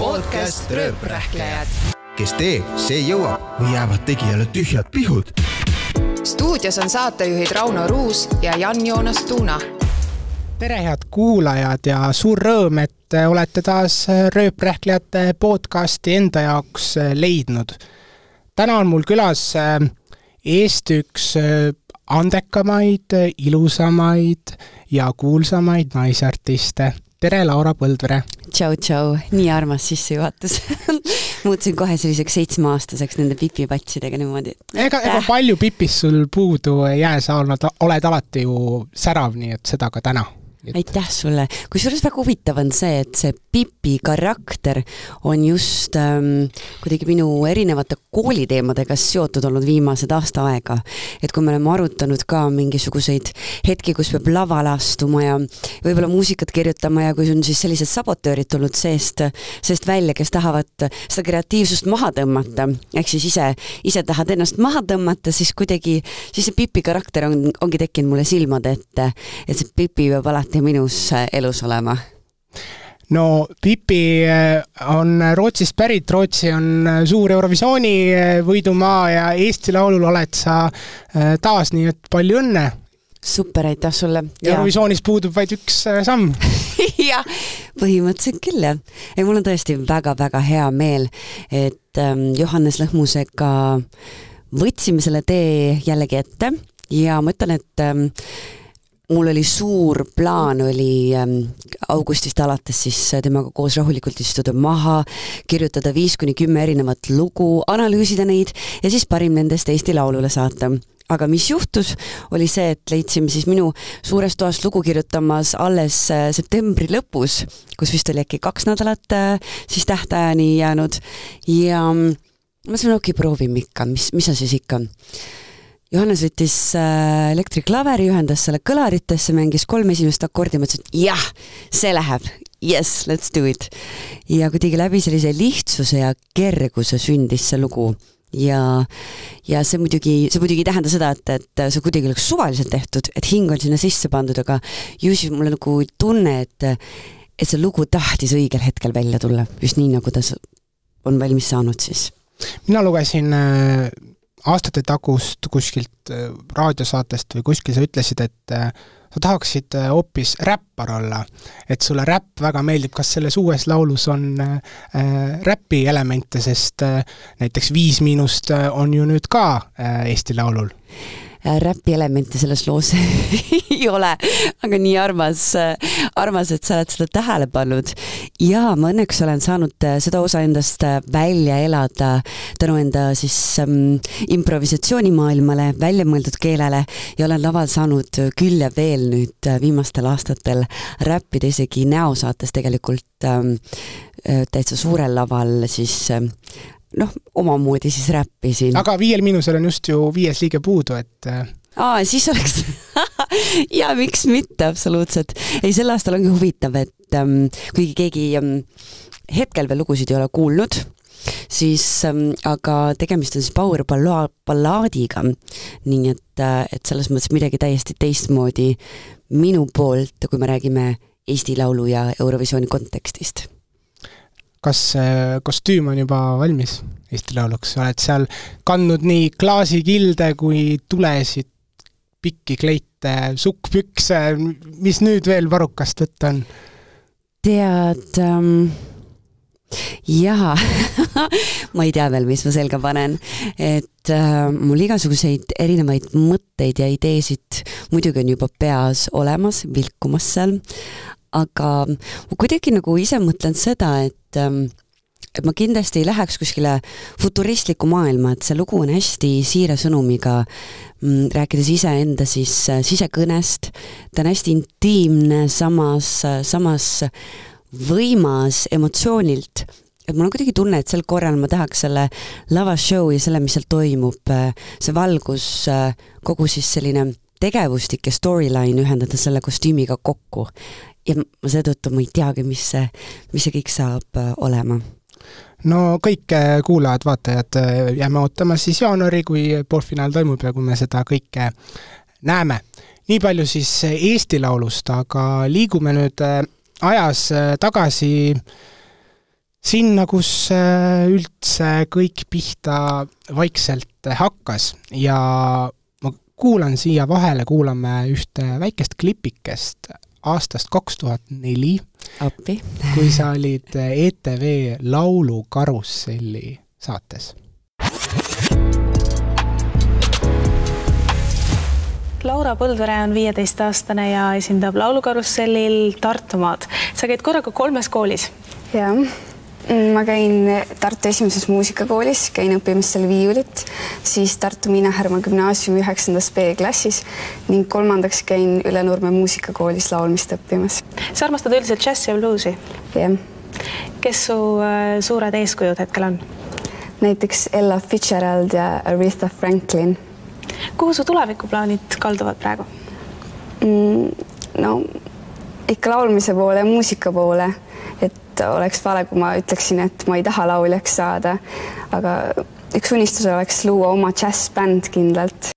podcast Rööprähklejad. kes teeb, see jõuab või jäävad tegijale tühjad pihud. stuudios on saatejuhid Rauno Ruus ja Jan-Joonas Tuuna. tere, head kuulajad ja suur rõõm, et olete taas Rööprähklejate podcasti enda jaoks leidnud. täna on mul külas Eesti üks andekamaid, ilusamaid ja kuulsamaid naisartiste. tere, Laura Põldvere! tšau, tšau, nii armas sissejuhatus muutusin kohe selliseks seitsmeaastaseks nende pipipatsidega niimoodi. ega, ega palju pipist sul puudu ei jää, sa oled, oled alati ju särav, nii et seda ka täna. Aitäh sulle, kusjuures väga huvitav on see, et see Pipi karakter on just ähm, kuidagi minu erinevate kooliteemadega seotud olnud viimased aasta aega. et kui me oleme arutanud ka mingisuguseid hetki, kus peab lavale astuma ja võib-olla muusikat kirjutama ja kui on siis sellised sabotöörid tulnud seest, seest välja, kes tahavad seda kreatiivsust maha tõmmata, ehk siis ise, ise tahad ennast maha tõmmata, siis kuidagi, siis see Pipi karakter on, ongi tekkinud mulle silmade ette, et see Pipi peab alati minus elus olema no Pipi eh, on Rootsist pärit, Rootsi on eh, suur Eurovisiooni võidumaa ja Eesti Laulul oled sa taas, nii et palju õnne. super, aitäh sulle. ja Eurovisioonis puudub vaid üks samm. jah, põhimõtteliselt küll jah. ei, mul on tõesti väga-väga hea meel, et ähm, Johannes Lõhmusega võtsime selle tee jällegi ette ja ma ütlen, et ähm, mul oli suur plaan, oli ähm, augustist alates siis temaga koos rahulikult istuda maha, kirjutada viis kuni kümme erinevat lugu, analüüsida neid ja siis parim nendest Eesti Laulule saata aga mis juhtus, oli see, et leidsime siis minu suures toas lugu kirjutamas alles äh, septembri lõpus, kus vist oli äkki kaks nädalat äh, siis tähtajani jäänud ja mm, ma mõtlesin, okei okay,, proovime ikka, mis, mis sa siis ikka. Johannes võttis äh, elektriklaveri, ühendas selle kõlaritesse, mängis kolm esimest akordi, mõtlesin, et jah, see läheb, yes, let's do it. ja kuidagi läbi sellise lihtsuse ja kerguse sündis see lugu ja, ja see muidugi, see muidugi ei tähenda seda, et, et see kuidagi oleks suvaliselt tehtud, et hing on sinna sisse pandud, aga ju siis mul on nagu tunne, et et see lugu tahtis õigel hetkel välja tulla, just nii, nagu ta on valmis saanud siis. mina lugesin äh, aastate tagust kuskilt äh, raadiosaatest või kuskil sa ütlesid, et äh, sa tahaksid äh, hoopis räppar olla. et sulle räpp väga meeldib, kas selles uues laulus on äh, räpi elemente, sest äh, näiteks Viis Miinust on ju nüüd ka äh, Eesti Laulul. Räpi elemente selles loos ei ole, aga nii armas, armas, et sa oled seda tähele pannud. ja ma õnneks olen saanud äh, seda osa endast äh, välja elada tänu enda siis ähm, improvisatsioonimaailmale, väljamõeldud keelele ja olen laval saanud küll ja veel nüüd äh, viimastel aastatel räppida isegi näosaates tegelikult ähm, äh, täitsa suurel laval siis ähm, noh, omamoodi siis räppisin. aga Viiel Miinusel on just ju viies liige puudu, et äh, aa, siis oleks ja miks mitte, absoluutselt. ei, sel aastal ongi huvitav, et ähm, kuigi keegi ähm, hetkel veel lugusid ei ole kuulnud, siis ähm, aga tegemist on siis power balla-, ballaadiga. nii et, et selles mõttes midagi täiesti teistmoodi minu poolt, kui me räägime Eesti Laulu ja Eurovisiooni kontekstist kas äh, kostüüm on juba valmis Eesti Lauluks, oled seal kandnud nii klaasikilde kui tulesid, pikki kleite, sukkpükse, mis nüüd veel varrukast võtta on? tead ähm,, jaa. Ma ei tea veel, mis ma selga panen, et äh, mul igasuguseid erinevaid mõtteid ja ideesid muidugi on juba peas olemas, vilkumas seal, aga ma kuidagi nagu ise mõtlen seda, et ähm, et ma kindlasti ei läheks kuskile futuristlikku maailma, et see lugu on hästi siire sõnumiga, rääkides iseenda siis äh, sisekõnest, ta on hästi intiimne, samas, samas võimas emotsioonilt, et mul on kuidagi tunne, et sel korral ma tahaks selle lavashow ja selle, mis seal toimub, see valgus, kogu siis selline tegevustik ja storyline ühendada selle kostüümiga kokku. Ja seetõttu ma ei teagi, mis see, mis see kõik saab äh, olema. No kõik äh, kuulajad-vaatajad äh, jääme ootama siis jaanuari, kui poolfinaal toimub ja kui me seda kõike näeme. nii palju siis Eesti Laulust, aga liigume nüüd ajas tagasi sinna, kus üldse kõik pihta vaikselt hakkas. Ja ma kuulan siia vahele, kuulame ühte väikest klipikest aastast kaks tuhat neli, appi. kui sa olid ETV Laulukarusselli saates. Laura Põldvere on viieteistaastane ja esindab Laulukarussellil Tartumaad. sa käid korraga kolmes koolis? jah ma käin Tartu Esimeses Muusikakoolis, käin õppimas seal viiulit, siis Tartu Miina Härma Gümnaasiumi üheksandas B-klassis ning kolmandaks käin Ülenurme muusikakoolis laulmist õppimas. sa armastad üldiselt džässi ja bluusi? jah. kes su äh, suured eeskujud hetkel on? näiteks Ella Fitzgerald ja Aretha Franklin. kuhu su tulevikuplaanid kalduvad praegu mm,? no ikka laulmise poole muusika poole et oleks vale, kui ma ütleksin, et ma ei taha lauljaks saada. aga üks unistus oleks luua oma džässbänd kindlalt.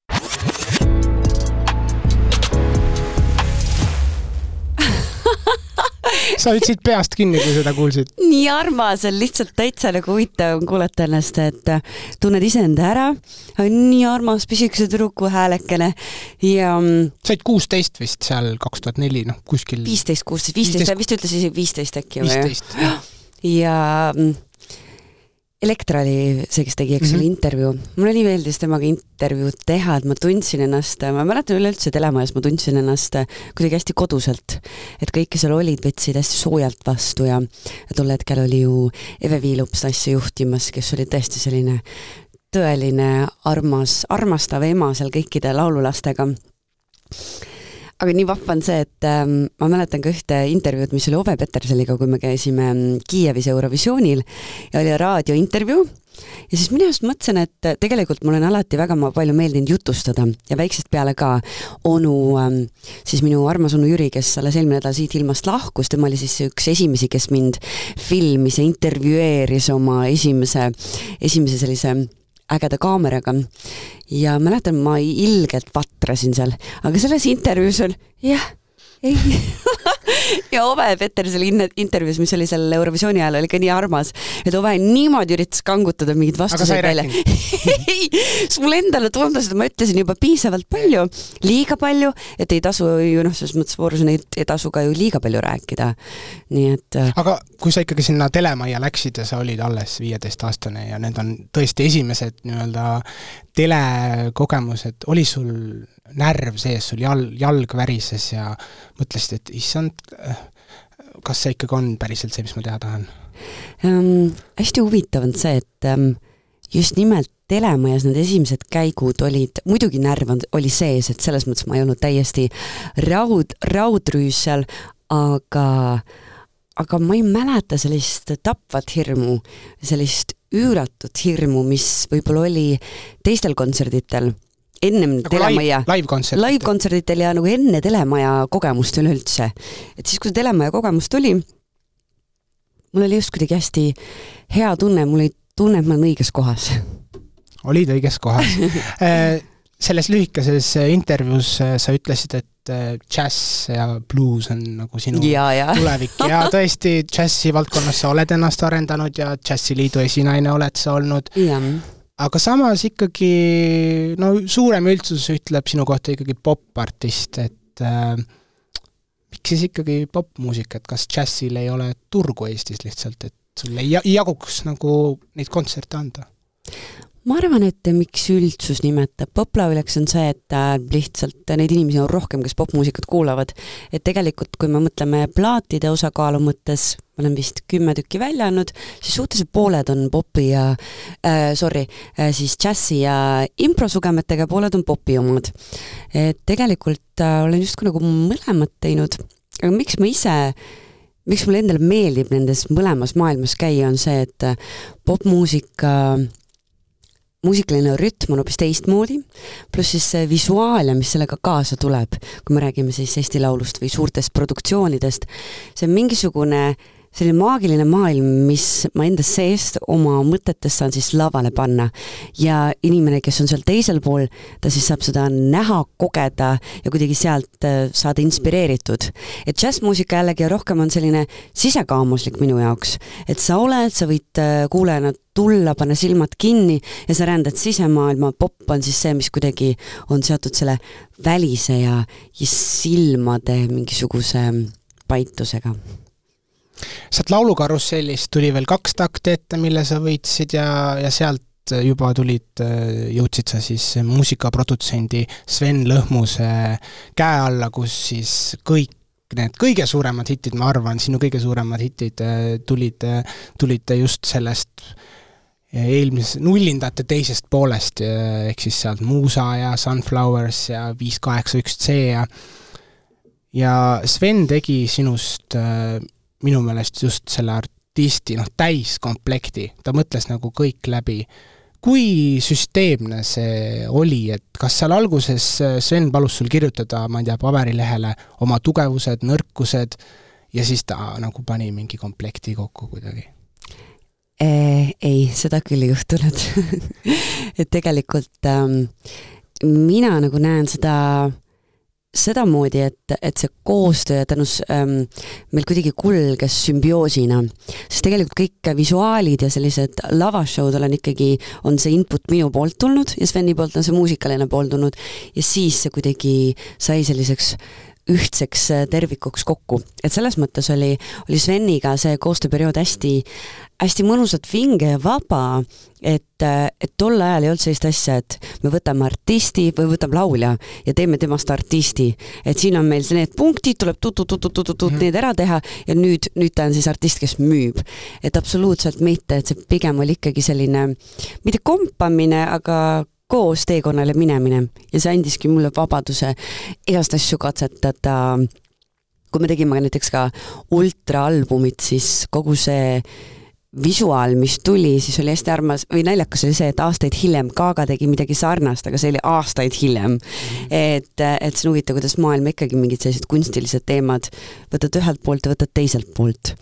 Sa ütlesid peast kinni, kui seda kuulsid. nii armas on, lihtsalt täitsa nagu huvitav on kuulata ennast, et äh, tunned iseenda ära, nii armas pisikese tüdruku häälekene ja. Mm, said kuusteist vist seal kaks tuhat neli, noh kuskil. viisteist, kuusteist, viisteist, vist ütles isegi viisteist äkki või? ja mm, Elektra oli see, kes tegi, eks ole mm -hmm., intervjuu. mulle nii meeldis temaga intervjuud teha, et ma tundsin ennast, ma mäletan üleüldse telemajas, ma tundsin ennast kuidagi hästi koduselt. et kõik, kes seal olid, võtsid hästi soojalt vastu ja, ja tol hetkel oli ju Eve Viilups asja juhtimas, kes oli tõesti selline tõeline armas, armastav ema seal kõikide laululastega aga nii vahva on see, et ähm, ma mäletan ka ühte intervjuud, mis oli Ove Petersoniga, kui me käisime mm, Kiievis Eurovisioonil ja oli raadiointervjuu ja siis minu arust mõtlesin, et tegelikult mulle on alati väga palju meeldinud jutustada ja väiksest peale ka onu, ähm, siis minu armas onu Jüri, kes alles eelmine nädal siit ilmast lahkus, tema oli siis üks esimesi, kes mind filmis ja intervjueeris oma esimese, esimese sellise ägeda kaameraga. Ja mäletan, ma ilgelt vatrasin seal, aga selles intervjuus on jah, ei ja Ove Petersoni intervjuus, mis oli seal Eurovisiooni ajal, oli ka nii armas, et Ove niimoodi üritas kangutada mingeid vastuseid välja. ei, siis mulle endale tundus, et ma ütlesin juba piisavalt palju, liiga palju, et ei tasu ju noh, selles mõttes voorus ei, ei tasu ka ju liiga palju rääkida. nii et. Äh, aga kui sa ikkagi sinna telemajja läksid ja sa olid alles viieteistaastane ja need on tõesti esimesed nii-öelda telekogemused, oli sul närv sees, sul jalg, jalg värises ja mõtlesid, et issand, kas see ikkagi on päriselt see, mis ma teha tahan ähm,? hästi huvitav on see, et ähm, just nimelt telemajas need esimesed käigud olid, muidugi närv on, oli sees, et selles mõttes ma ei olnud täiesti raud, raudrüüs seal, aga aga ma ei mäleta sellist tapvat hirmu, sellist üüratut hirmu, mis võib-olla oli teistel kontserditel ennem nagu telemaja live-kontserditel live live ja nagu enne telemaja kogemust üleüldse. et siis, kui see telemaja kogemus tuli, mul oli just kuidagi hästi hea tunne, mul oli tunne, et ma olen õiges kohas. olid õiges kohas äh, selles lühikeses intervjuus äh, sa ütlesid, et äh, džäss ja bluus on nagu sinu ja, ja. tulevik ja tõesti, džässi valdkonnas sa oled ennast arendanud ja džässiliidu esinaine oled sa olnud aga samas ikkagi no suurem üldsus ütleb sinu kohta ikkagi popartist, et äh, miks siis ikkagi popmuusika, et kas džässil ei ole turgu Eestis lihtsalt, et sul ei jaguks nagu neid kontserte anda? Ma arvan, et miks üldsus nimetab poplauljaks, on see, et äh, lihtsalt neid inimesi on rohkem, kes popmuusikat kuulavad. et tegelikult, kui me mõtleme plaatide osakaalu mõttes, ma olen vist kümme tükki välja andnud, siis suhteliselt pooled on popi ja äh,, sorry äh,, siis džässi ja improsugemetega, pooled on popi omad. et tegelikult äh, olen justkui nagu mõlemat teinud, aga miks ma ise miks mulle endale meeldib nendes mõlemas maailmas käia, on see, et äh, popmuusika äh, muusikaline rütm on hoopis teistmoodi, pluss siis see visuaalia, mis sellega kaasa tuleb, kui me räägime siis Eesti Laulust või suurtest produktsioonidest, see on mingisugune selline maagiline maailm, mis ma enda seest oma mõtetes saan siis lavale panna. ja inimene, kes on seal teisel pool, ta siis saab seda näha, kogeda ja kuidagi sealt äh, saada inspireeritud. et džässmuusika jällegi rohkem on selline sisekaamuslik minu jaoks, et sa oled, sa võid äh, kuulajana tulla, panna silmad kinni ja sa rändad sisemaailma, popp on siis see, mis kuidagi on seotud selle välise ja, ja silmade mingisuguse paitusega sealt laulukarussellist tuli veel kaks takti ette, mille sa võitsid ja, ja sealt juba tulid, jõudsid sa siis muusikaprodutsendi Sven Lõhmuse käe alla, kus siis kõik need kõige suuremad hitid, ma arvan, sinu kõige suuremad hitid tulid, tulid just sellest eelmise, nullindate teisest poolest, ehk siis sealt Muusa ja Sunflowers ja viis kaheksa üks C ja ja Sven tegi sinust minu meelest just selle artisti noh, täiskomplekti, ta mõtles nagu kõik läbi. kui süsteemne see oli, et kas seal alguses Sven palus sul kirjutada, ma ei tea, paberilehele oma tugevused, nõrkused ja siis ta nagu pani mingi komplekti kokku kuidagi? ei, seda küll ei juhtunud et tegelikult ähm, mina nagu näen seda sedamoodi, et, et see koostöö tänu ähm, meil kuidagi kulges sümbioosina, sest tegelikult kõik visuaalid ja sellised lavashow'd olen ikkagi, on see input minu poolt tulnud ja Sveni poolt on see muusikaline pool tulnud. Ja siis see kuidagi sai selliseks ühtseks äh, tervikuks kokku, et selles mõttes oli, oli Sveniga see koostööperiood hästi, hästi mõnusalt vinge ja vaba, et, äh, et tol ajal ei olnud sellist asja, et me võtame artisti või võtame laulja ja teeme temast artisti. et siin on meil need punktid, tuleb tutut-tutut-tutut -hmm. need ära teha ja nüüd, nüüd ta on siis artist, kes müüb. et absoluutselt mitte, et see pigem oli ikkagi selline mitte kompamine, aga koos teekonnale minemine. Ja see andiski mulle vabaduse igast asju katsetada. kui me tegime näiteks ka ultraalbumit, siis kogu see visuaal, mis tuli, siis oli hästi armas või naljakas oli see, et aastaid hiljem Gaga tegi midagi sarnast, aga see oli aastaid hiljem. Et, et see on huvitav, kuidas maailm ikkagi mingid sellised kunstilised teemad võtad ühelt poolt ja võtad teiselt poolt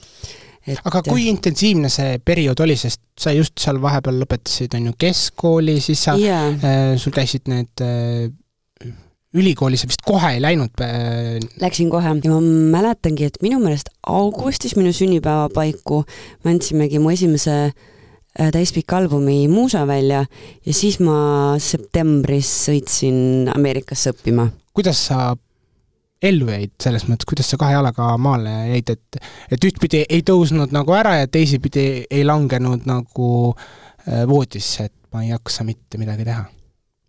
et aga kui intensiivne see periood oli, sest sa just seal vahepeal lõpetasid, on ju, keskkooli, siis sa yeah., äh, sul käisid need äh, ülikooli sa vist kohe ei läinud äh...? Läksin kohe ja ma mäletangi, et minu meelest augustis, minu sünnipäeva paiku, me andsimegi mu esimese äh, täispika albumi Muusa välja ja siis ma septembris sõitsin Ameerikasse õppima. kuidas sa ellu jäid, selles mõttes, kuidas sa kahe jalaga maale jäid, et et ühtpidi ei tõusnud nagu ära ja teisipidi ei langenud nagu äh, voodisse, et ma ei jaksa mitte midagi teha?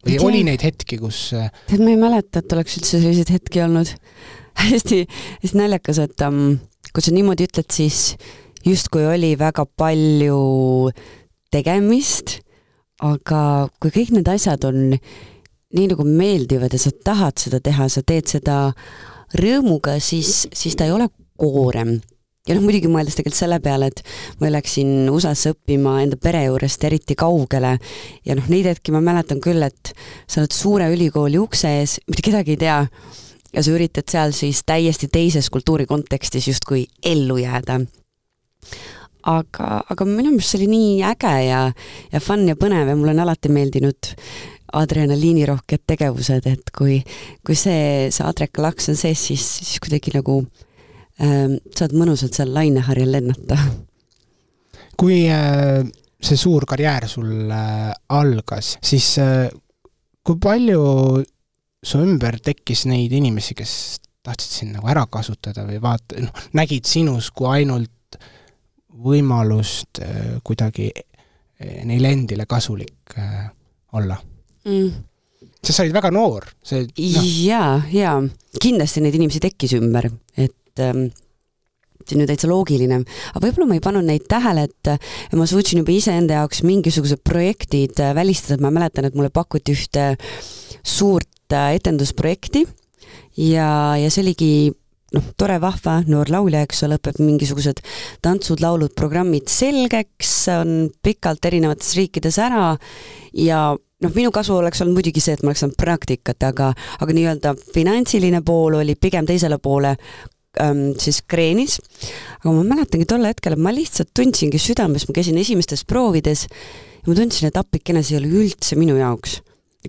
või oli neid hetki, kus äh, tead, ma ei mäleta, et oleks üldse selliseid hetki olnud. hästi, hästi naljakas, et um, kui sa niimoodi ütled, siis justkui oli väga palju tegemist, aga kui kõik need asjad on nii nagu meeldivad ja sa tahad seda teha, sa teed seda rõõmuga, siis, siis ta ei ole koorem. ja noh, muidugi mõeldes tegelikult selle peale, et ma läksin USA-sse õppima enda pere juurest eriti kaugele ja noh, neid hetki ma mäletan küll, et sa oled suure ülikooli ukse ees, mitte kedagi ei tea, ja sa üritad seal siis täiesti teises kultuuri kontekstis justkui ellu jääda aga, aga minu meelest see oli nii äge ja, ja fun ja põnev ja mulle on alati meeldinud adrenaliinirohked tegevused, et kui, kui see, see adrekalaks on sees, siis, siis kuidagi nagu ähm, saad mõnusalt seal laineharjal lennata. kui äh, see suur karjäär sul äh, algas, siis äh, kui palju su ümber tekkis neid inimesi, kes tahtsid sind nagu ära kasutada või vaata, noh, nägid sinus kui ainult võimalust äh, kuidagi äh, neile endile kasulik äh, olla mm.? sest sa olid väga noor, see no. jaa, jaa, kindlasti neid inimesi tekkis ümber, et ähm, see on ju täitsa loogiline, aga võib-olla ma ei pannud neid tähele, et ma suutsin juba iseenda jaoks mingisugused projektid äh, välistada, ma mäletan, et mulle pakuti ühte suurt äh, etendusprojekti ja, ja see oligi noh, tore, vahva, noor laulja, eks ole, õpib mingisugused tantsud, laulud, programmid selgeks, on pikalt erinevates riikides ära ja noh, minu kasu oleks olnud muidugi see, et ma oleks saanud praktikat, aga, aga nii-öelda finantsiline pool oli pigem teisele poole ähm, siis kreenis, aga ma mäletangi tol hetkel, et ma lihtsalt tundsingi südames, ma käisin esimestes proovides ja ma tundsin, et appikene, see ei ole üldse minu jaoks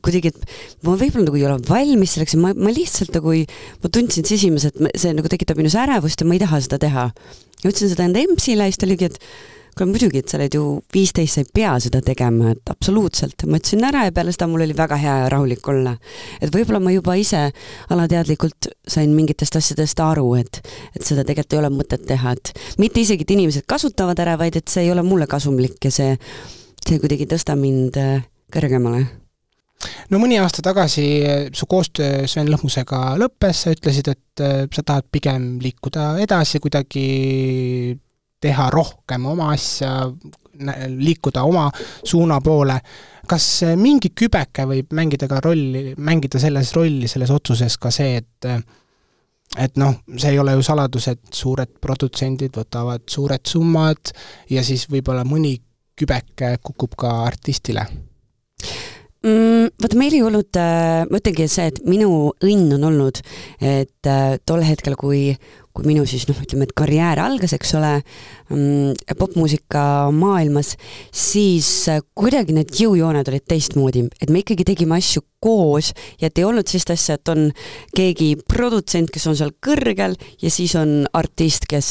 kuidagi, et ma võib-olla nagu ei ole valmis selleks ma, ma lihtsalt nagu ei, ma tundsin sisimas, et see nagu tekitab minus ärevust ja ma ei taha seda teha. ja ütlesin seda enda EMS-ile ja siis ta oligi, et kuule muidugi, et sa oled ju viisteist, sa ei pea seda tegema, et absoluutselt. ma ütlesin ära ja peale seda mul oli väga hea ja rahulik olla. et võib-olla ma juba ise alateadlikult sain mingitest asjadest aru, et, et seda tegelikult ei ole mõtet teha, et mitte isegi, et inimesed kasutavad ära, vaid et see ei ole mulle kasumlik ja see, see kuidagi ei tõsta mind äh, kõrgemale no mõni aasta tagasi su koostöö Sven Lõhmusega lõppes, sa ütlesid, et äh, sa tahad pigem liikuda edasi, kuidagi teha rohkem oma asja, liikuda oma suuna poole. kas äh, mingi kübeke võib mängida ka rolli, mängida selles rolli, selles otsuses ka see, et et noh, see ei ole ju saladus, et suured produtsendid võtavad suured summad ja siis võib-olla mõni kübeke kukub ka artistile mm,? Vaata, meil ei olnud, äh, ma ütlengi, see, et minu õnn on olnud, et äh, tol hetkel, kui, kui minu siis noh, ütleme, et karjäär algas, eks ole, mm, popmuusika maailmas, siis äh, kuidagi need jõujooned olid teistmoodi, et me ikkagi tegime asju koos ja et ei olnud sellist asja, et on keegi produtsent, kes on seal kõrgel ja siis on artist, kes,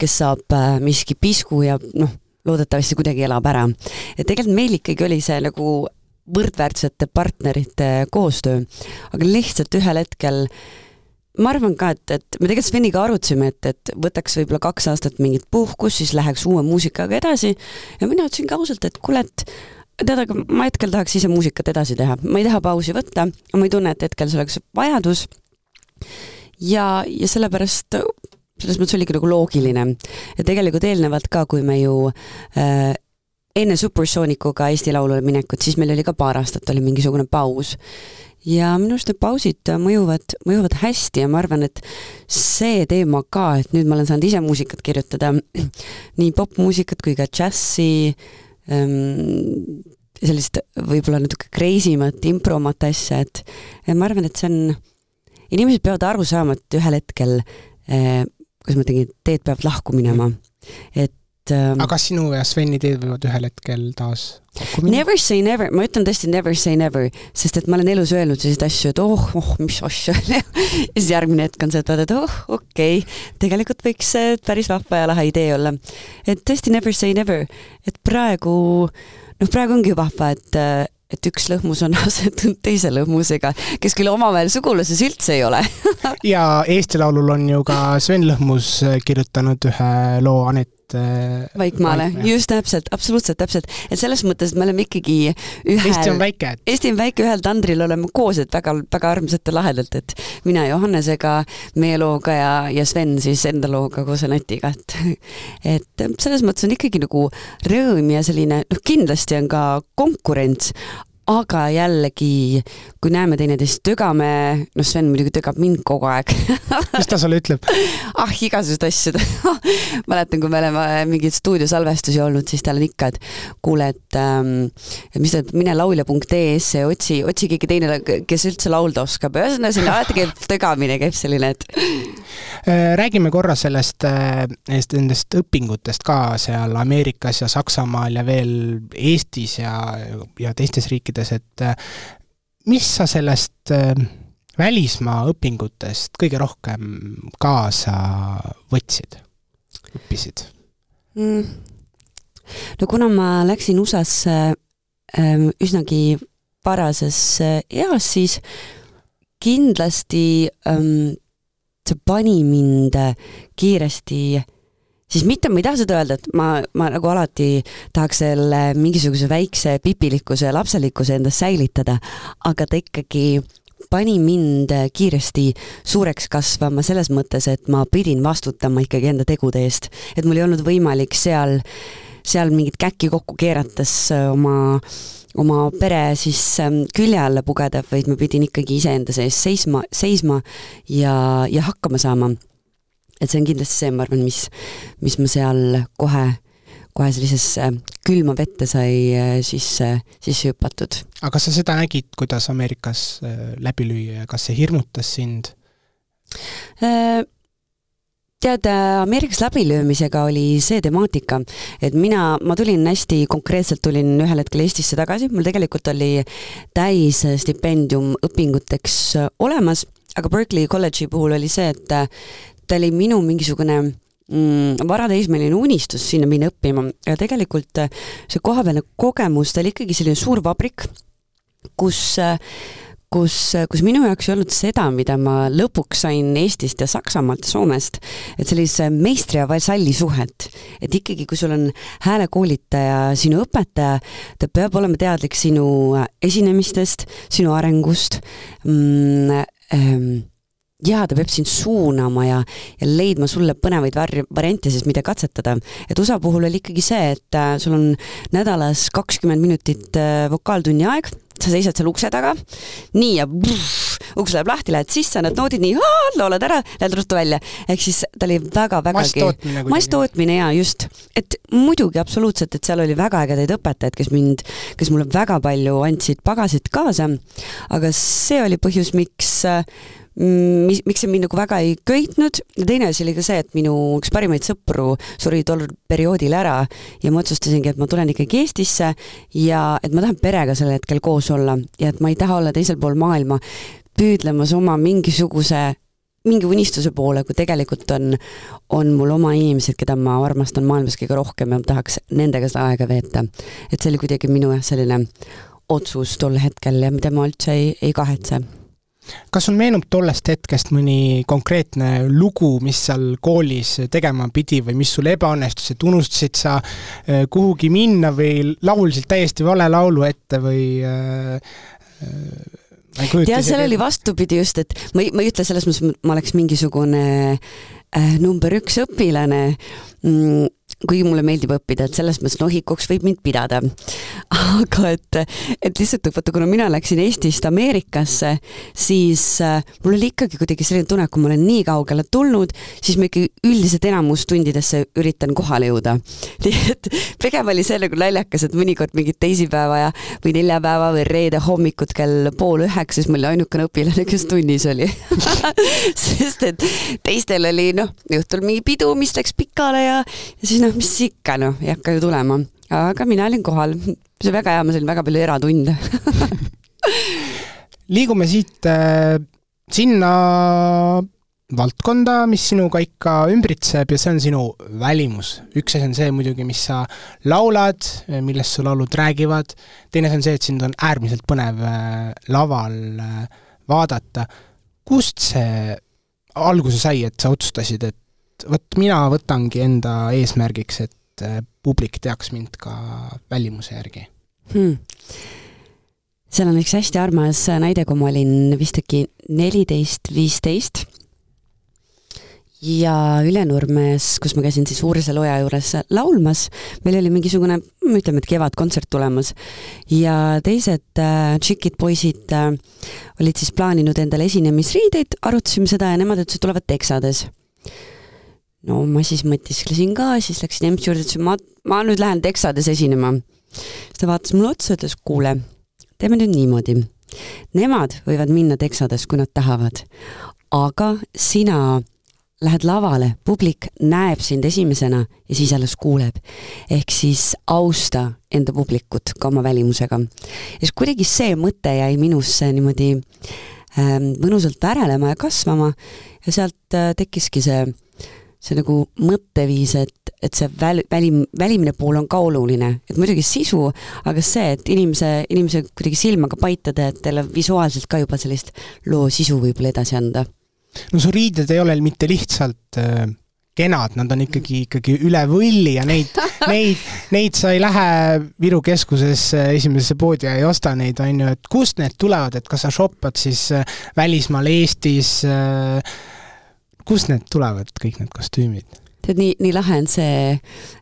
kes saab miski pisku ja noh, loodetavasti kuidagi elab ära. et tegelikult meil ikkagi oli see nagu võrdväärsete partnerite koostöö, aga lihtsalt ühel hetkel ma arvan ka, et, et me tegelikult Sveniga arutasime, et, et võtaks võib-olla kaks aastat mingit puhkust, siis läheks uue muusikaga edasi. Ja mina ütlesin ka ausalt, et kuule, et tead, aga ma hetkel tahaks ise muusikat edasi teha, ma ei taha pausi võtta, ma ei tunne, et hetkel see oleks vajadus. Ja, ja sellepärast selles mõttes oligi nagu loogiline. ja tegelikult eelnevalt ka, kui me ju äh, enne Supersoonicuga Eesti Laulule minekut, siis meil oli ka paar aastat oli mingisugune paus. ja minu arust need pausid mõjuvad, mõjuvad hästi ja ma arvan, et see teema ka, et nüüd ma olen saanud ise muusikat kirjutada, nii popmuusikat kui ka džässi ähm,, sellist võib-olla natuke crazy mat, impromat asja, et ma arvan, et see on, inimesed peavad aru saama, et ühel hetkel äh, kuidas ma ütlengi, teed peavad lahku minema. et aga kas sinu ja Sveni teed võivad ühel hetkel taas kokku minna? Never say never, ma ütlen tõesti never say never, sest et ma olen elus öelnud selliseid asju, et oh, oh, mis asja ja siis järgmine hetk on see, et vaata, et oh, okei okay., tegelikult võiks päris vahva ja lahe idee olla. et tõesti never say never, et praegu, noh, praegu ongi vahva, et et üks lõhmus on asetunud teise lõhmusega, kes küll omavahel suguluses üldse ei ole ja Eesti Laulul on ju ka Sven Lõhmus kirjutanud ühe loo Anett et äh, Vaikmaale, just täpselt, absoluutselt täpselt, et selles mõttes, et me oleme ikkagi ühel Eesti on väike. Eesti on väike, ühel tandril oleme koos, et väga, väga armsalt ja lahedalt, et mina Johannesega, meie looga ja, ja Sven siis enda looga koos Anetiga, et et selles mõttes on ikkagi nagu rõõm ja selline, noh kindlasti on ka konkurents, aga jällegi, kui näeme teineteist, tögame, noh, Sven muidugi tögab mind kogu aeg. Mis ta sulle ütleb? ah, igasuguseid asju mäletan, kui me oleme mingeid stuudiosalvestusi olnud, siis tal on ikka, et kuule, et ähm, mis ta, mine laulja.ee-sse ja otsi, otsi keegi teine, kes üldse laulda oskab, ühesõnaga siin alati käib tögamine, käib selline, et äh, räägime korra sellest, äh, nendest õpingutest ka seal Ameerikas ja Saksamaal ja veel Eestis ja, ja teistes riikides rääkides, et äh, mis sa sellest äh, välismaa õpingutest kõige rohkem kaasa võtsid, õppisid mm.? no kuna ma läksin USA-sse ähm, üsnagi varases äh, eas, siis kindlasti ähm, see pani mind kiiresti siis mitte ma ei taha seda öelda, et ma, ma nagu alati tahaks selle mingisuguse väikse pipilikkuse ja lapselikkuse endas säilitada, aga ta ikkagi pani mind kiiresti suureks kasvama selles mõttes, et ma pidin vastutama ikkagi enda tegude eest. et mul ei olnud võimalik seal, seal mingit käkki kokku keerates oma oma pere siis ähm, külje alla pugeda, vaid ma pidin ikkagi iseenda sees seisma, seisma ja, ja hakkama saama et see on kindlasti see, ma arvan, mis, mis ma seal kohe, kohe sellisesse külma vette sai äh, sisse, sisse hüpatud. aga kas sa seda nägid, kuidas Ameerikas äh, läbi lüüa ja kas see hirmutas sind? Äh, tead, Ameerikas läbilöömisega oli see temaatika, et mina, ma tulin hästi konkreetselt, tulin ühel hetkel Eestisse tagasi, mul tegelikult oli täisstipendium õpinguteks olemas, aga Berkeley kolledži puhul oli see, et ta oli minu mingisugune mm, varateismeline unistus sinna minna õppima ja tegelikult see kohapealne kogemus, ta oli ikkagi selline suur vabrik, kus kus, kus minu jaoks ei olnud seda, mida ma lõpuks sain Eestist ja Saksamaalt ja Soomest, et sellise meistri ja vasalli suhet. et ikkagi, kui sul on häälekoolitaja, sinu õpetaja, ta peab olema teadlik sinu esinemistest, sinu arengust mm,, ähm, jaa, ta peab sind suunama ja, ja leidma sulle põnevaid var-, variante siis, mida katsetada. et USA puhul oli ikkagi see, et äh, sul on nädalas kakskümmend minutit äh, vokaaltunni aeg, sa seisad seal ukse taga, nii ja pff, uks läheb lahti, lähed sisse, annad noodid nii, laulad ära, lähed ruttu välja. ehk siis ta oli väga-vägagi masstootmine jaa, just. et muidugi absoluutselt, et seal oli väga ägedaid õpetajaid, kes mind, kes mulle väga palju andsid pagasit kaasa, aga see oli põhjus, miks Mm, mis, miks see mind nagu väga ei köitnud ja teine asi oli ka see, et minu üks parimaid sõpru suri tol perioodil ära ja ma otsustasingi, et ma tulen ikkagi Eestisse ja et ma tahan perega sel hetkel koos olla ja et ma ei taha olla teisel pool maailma püüdlemas oma mingisuguse mingi unistuse poole, kui tegelikult on, on mul oma inimesed, keda ma armastan maailmas kõige rohkem ja ma tahaks nendega seda aega veeta. et see oli kuidagi minu jah, selline otsus tol hetkel ja mida ma üldse ei, ei kahetse kas sul meenub tollest hetkest mõni konkreetne lugu, mis seal koolis tegema pidi või mis sul ebaõnnestus, et unustasid sa äh, kuhugi minna või laulsid täiesti vale laulu ette või äh, äh, tead, seal oli vastupidi just, et ma ei, ma ei ütle selles mõttes, et ma oleks mingisugune number üks õpilane. Mm,, kuigi mulle meeldib õppida, et selles mõttes nohikuks võib mind pidada. aga et, et lihtsalt vaata, kuna mina läksin Eestist Ameerikasse, siis äh, mul oli ikkagi kuidagi selline tunne, et kui ma olen nii kaugele tulnud, siis ma ikkagi üldiselt enamus tundidesse üritan kohale jõuda. nii et pigem oli see nagu naljakas, et mõnikord mingit teisipäeva ja või neljapäeva või reede hommikut kell pool üheksa, siis ma olin ainukene õpilane, kes tunnis oli sest et teistel oli noh, õhtul mingi pidu, mis läks pikale ja, ja siis noh, mis ikka noh, ei hakka ju tulema, aga mina olin kohal. see oli väga hea, ma sain väga palju eratunde liigume siit äh, sinna valdkonda, mis sinuga ikka ümbritseb ja see on sinu välimus. üks asi on see muidugi, mis sa laulad, millest su laulud räägivad, teine asi on see, et sind on äärmiselt põnev äh, laval äh, vaadata. kust see alguse sai, et sa otsustasid, et et vot mina võtangi enda eesmärgiks, et äh, publik teaks mind ka välimuse järgi. Hmm. Seal on üks hästi armas näide, kui ma olin vist äkki neliteist, viisteist. Ja Ülenurmes, kus ma käisin siis Uurise Loja juures laulmas, meil oli mingisugune, ütleme, et kevadkontsert tulemas. Ja teised äh, tšikid, poisid äh, olid siis plaaninud endale esinemisriideid, arutasime seda ja nemad ütlesid, tulevad teksades no ma siis mõtisklesin ka, siis läksin EMS juurde, ütlesin ma, ma nüüd lähen Texades esinema. siis ta vaatas mulle otsa, ütles kuule, teeme nüüd niimoodi. Nemad võivad minna Texades, kui nad tahavad, aga sina lähed lavale, publik näeb sind esimesena ja siis alles kuuleb. ehk siis austa enda publikut ka oma välimusega. ja siis kuidagi see mõte jäi minusse niimoodi ähm, mõnusalt värelema ja kasvama ja sealt äh, tekkiski see see nagu mõtteviis, et, et see väl-, välim, välimine pool on ka oluline, et muidugi sisu, aga see, et inimese, inimese kuidagi silmaga paitada, et talle visuaalselt ka juba sellist loo sisu võib-olla edasi anda. no su riided ei ole mitte lihtsalt äh, kenad, nad on ikkagi, ikkagi üle võlli ja neid, neid, neid sa ei lähe Viru keskuses esimesesse poodi ja ei osta neid, on ju, et kust need tulevad, et kas sa shoppad siis äh, välismaal Eestis äh, kust need tulevad, kõik need kostüümid? tead, nii, nii lahe on see,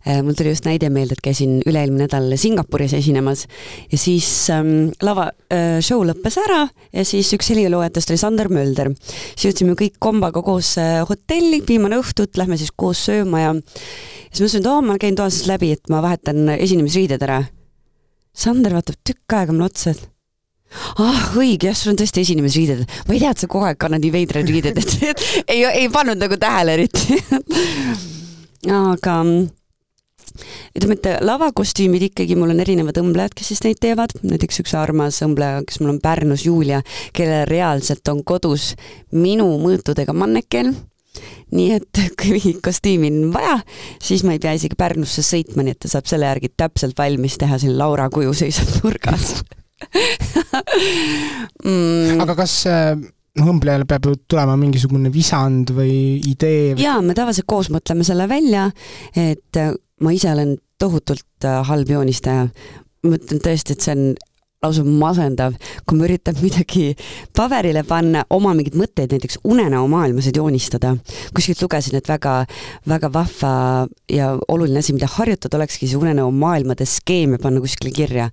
äh, mul tuli just näide meelde, et käisin üle-eelmine nädal Singapuris esinemas ja siis ähm, lava äh,, show lõppes ära ja siis üks heliloojatest oli Sander Mölder. siis jõudsime kõik kombaga koos äh, hotelli, viimane õhtut, lähme siis koos sööma ja siis ma ütlesin, et oo, ma käin toas läbi, et ma vahetan esinemisriided ära. Sander vaatab tükk aega mulle otsa, et ah õige, jah, sul on tõesti esinemisriided. ma ei tea, et sa kogu aeg kannad nii veidraid riideid, et ei, ei pannud nagu tähele eriti. Aga ütleme, et lavakostüümid ikkagi, mul on erinevad õmblejad, kes siis neid teevad, näiteks üks armas õmbleja, kes mul on Pärnus, Julia, kellel reaalselt on kodus minu mõõtudega manneken, nii et kui mingit kostüümi on vaja, siis ma ei pea isegi Pärnusse sõitma, nii et ta saab selle järgi täpselt valmis teha, siin Laura kuju seisab nurgas mm.. aga kas noh, õmblejal peab ju tulema mingisugune visand või idee või...? jaa, me tavaliselt koos mõtleme selle välja, et ma ise olen tohutult äh, halb joonistaja. ma ütlen tõesti, et see on lausa masendav, kui ma üritan midagi paberile panna, oma mingeid mõtteid näiteks unenäo maailmasid joonistada. kuskilt lugesin, et väga, väga vahva ja oluline asi, mida harjutada, olekski see unenäo maailmade skeeme panna kuskile kirja.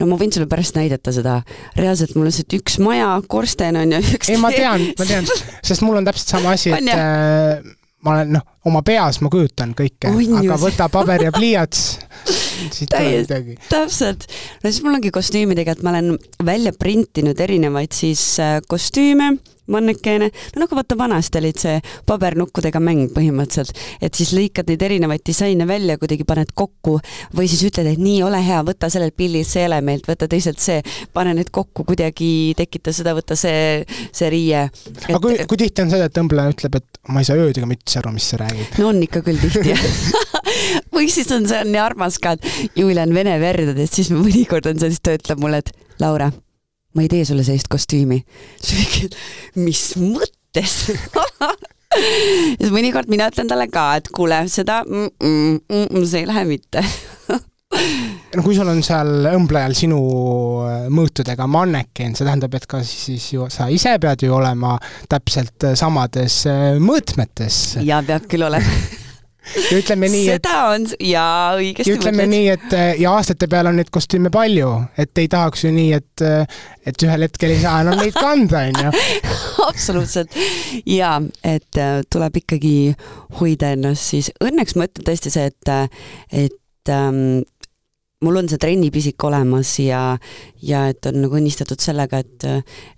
no ma võin sulle pärast näidata seda, reaalselt mul on lihtsalt üks maja, korsten on ju. ei, ma tean, ma tean, sest mul on täpselt sama asi, et äh, ma olen noh, oma peas ma kujutan kõike, aga võta paber ja pliiats. Siit tuleb midagi. täpselt, no siis mul ongi kostüümidega, et ma olen välja printinud erinevaid siis äh, kostüüme mannekeene, no nagu vaata vanasti olid see pabernukkudega mäng põhimõtteliselt, et siis lõikad neid erinevaid disaine välja, kuidagi paned kokku või siis ütled, et nii, ole hea, võta sellelt pildilt see element, võta teiselt see, pane need kokku kuidagi, tekita seda, võta see, see riie. Et.... aga kui, kui tihti on see, et tõmbleja ütleb, et ma ei saa ööd ega mütsi aru, mis sa räägid? No on ikka küll tihti või siis on see on nii armas ka, et Julia on vene verd, et siis mõnikord on see, siis ta ütleb mulle, et Laura ma ei tee sulle sellist kostüümi. siis mingi, mis mõttes? Ja siis mõnikord mina ütlen talle ka, et kuule, seda mm, mm, mm, see ei lähe mitte no kui sul on seal õmblejal sinu äh, mõõtudega manneken, see tähendab, et ka siis ju sa ise pead ju olema täpselt samades äh, mõõtmetes. jaa, peab küll olema ja ütleme nii, et seda on, jaa, õigesti ja ütleme mõtled. nii, et äh, ja aastate peale on neid kostüüme palju, et ei tahaks ju nii, et äh, et ühel hetkel ei saa enam neid kanda, on ju. absoluutselt. jaa, et äh, tuleb ikkagi hoida ennast siis, õnneks ma ütlen tõesti see, et, et ähm, mul on see trennipisik olemas ja, ja et on nagu õnnistatud sellega, et,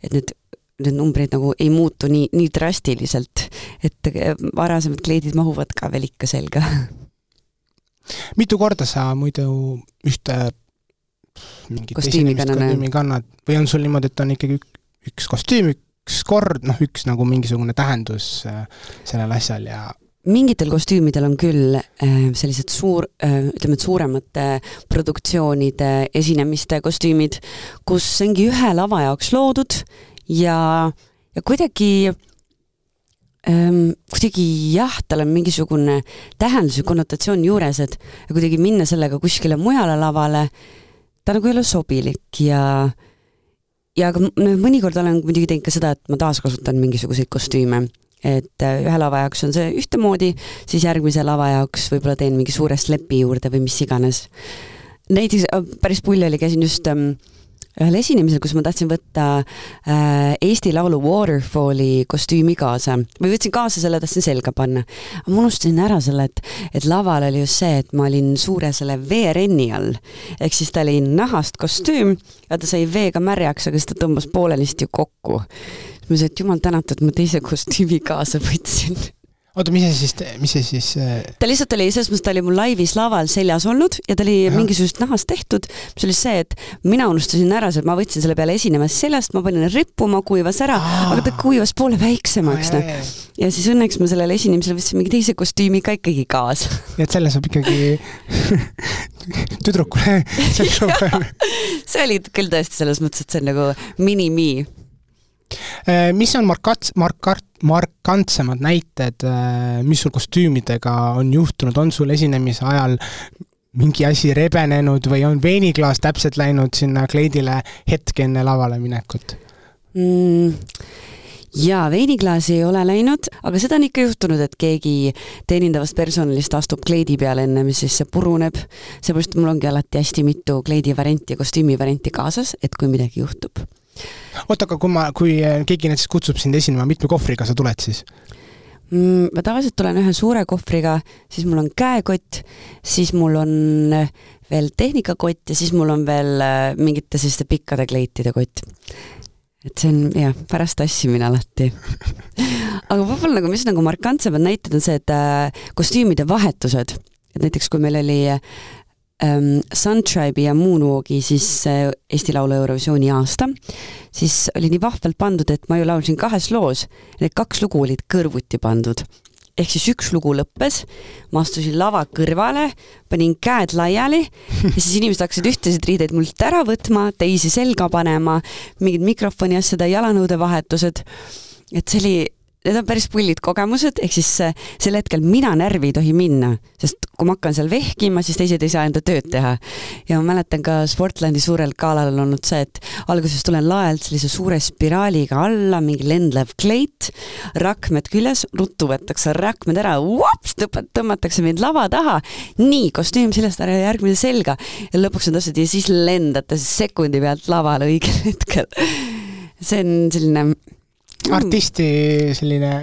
et need need numbrid nagu ei muutu nii, nii drastiliselt, et eh, varasemad kleidid mahuvad ka veel ikka selga. mitu korda sa muidu ühte mingit kostüümi kannad? Või on sul niimoodi, et on ikkagi üks kostüüm, üks kord, noh, üks nagu mingisugune tähendus äh, sellel asjal ja mingitel kostüümidel on küll äh, sellised suur, äh, ütleme, et suuremate produktsioonide esinemiste kostüümid, kus see ongi ühe lava jaoks loodud ja, ja kuidagi ähm, kuidagi jah, tal on mingisugune tähendus ja konnotatsioon juures, et kuidagi minna sellega kuskile mujale lavale, ta nagu ei ole sobilik ja ja aga mõnikord olen muidugi teinud ka seda, et ma taaskasutan mingisuguseid kostüüme, et äh, ühe lava jaoks on see ühtemoodi, siis järgmise lava jaoks võib-olla teen mingi suure slepi juurde või mis iganes. näiteks äh, päris pull oli, käisin just ähm, ühel esinemisel, kus ma tahtsin võtta äh, Eesti Laulu Waterfalli kostüümi kaasa või võtsin kaasa selle, tahtsin selga panna. ma unustasin ära selle, et, et laval oli just see, et ma olin suure selle veerenni all. ehk siis ta oli nahast kostüüm ja ta sai veega märjaks, aga siis ta tõmbas poolenisti kokku. Ma ütlesin, et jumal tänatud, ma teise kostüümi kaasa võtsin. Oota, mis see siis, mis see siis äh... ta lihtsalt oli, selles mõttes ta oli mul laivis laval seljas olnud ja ta oli mingisugusest nahast tehtud, mis oli see, et mina unustasin ära, et ma võtsin selle peale esinemas seljast, ma panin rippuma, kuivas ära, aga ta kuivas poole väiksemaks, noh. ja siis õnneks ma sellele esinemisele võtsin mingi teise kostüümi ka ikkagi kaasa. nii et selle saab ikkagi tüdrukule see oli küll tõesti selles mõttes, et see on nagu mini-me mis on markats-, markart-, markantsemad näited, äh, mis sul kostüümidega on juhtunud, on sul esinemise ajal mingi asi rebenenud või on veiniklaas täpselt läinud sinna kleidile hetk enne lavale minekut mm.? jaa, veiniklaas ei ole läinud, aga seda on ikka juhtunud, et keegi teenindavast personalist astub kleidi peale enne, mis siis see puruneb. seepärast mul ongi alati hästi mitu kleidi varianti ja kostüümi varianti kaasas, et kui midagi juhtub oota, aga kui ma, kui keegi näiteks kutsub sind esinema, mitme kohvriga sa tuled siis? mm,? ma tavaliselt tulen ühe suure kohvriga, siis mul on käekott, siis mul on veel tehnikakott ja siis mul on veel äh, mingite selliste pikkade kleitide kott. et see on jah, pärast tassimine alati. aga võib-olla nagu, mis nagu markantsemad näited on see, et äh, kostüümide vahetused, et näiteks kui meil oli ähm, Suntribe'i ja Moonwalki siis äh, Eesti Laulu Eurovisiooni aasta, siis oli nii vahvalt pandud, et ma ju laulsin kahes loos, need kaks lugu olid kõrvuti pandud. Ehk siis üks lugu lõppes, ma astusin lava kõrvale, panin käed laiali ja siis inimesed hakkasid ühtesid riideid mult ära võtma, teisi selga panema, mingid mikrofoni asjade, jalanõude vahetused. et see oli need on päris pullid kogemused, ehk siis sel hetkel mina närvi ei tohi minna, sest kui ma hakkan seal vehkima, siis teised ei saa enda tööd teha. ja ma mäletan ka Sportlandi suurel galal on olnud see, et alguses tulen laelt sellise suure spiraaliga alla, mingi lendlev kleit, rakmed küljes, ruttu võetakse rakmed ära, tõmmatakse mind lava taha, nii, kostüüm seljast ära ja järgmine selga ja lõpuks on tõstetud ja siis lendate sekundi pealt lavale õigel hetkel. see on selline. Artisti selline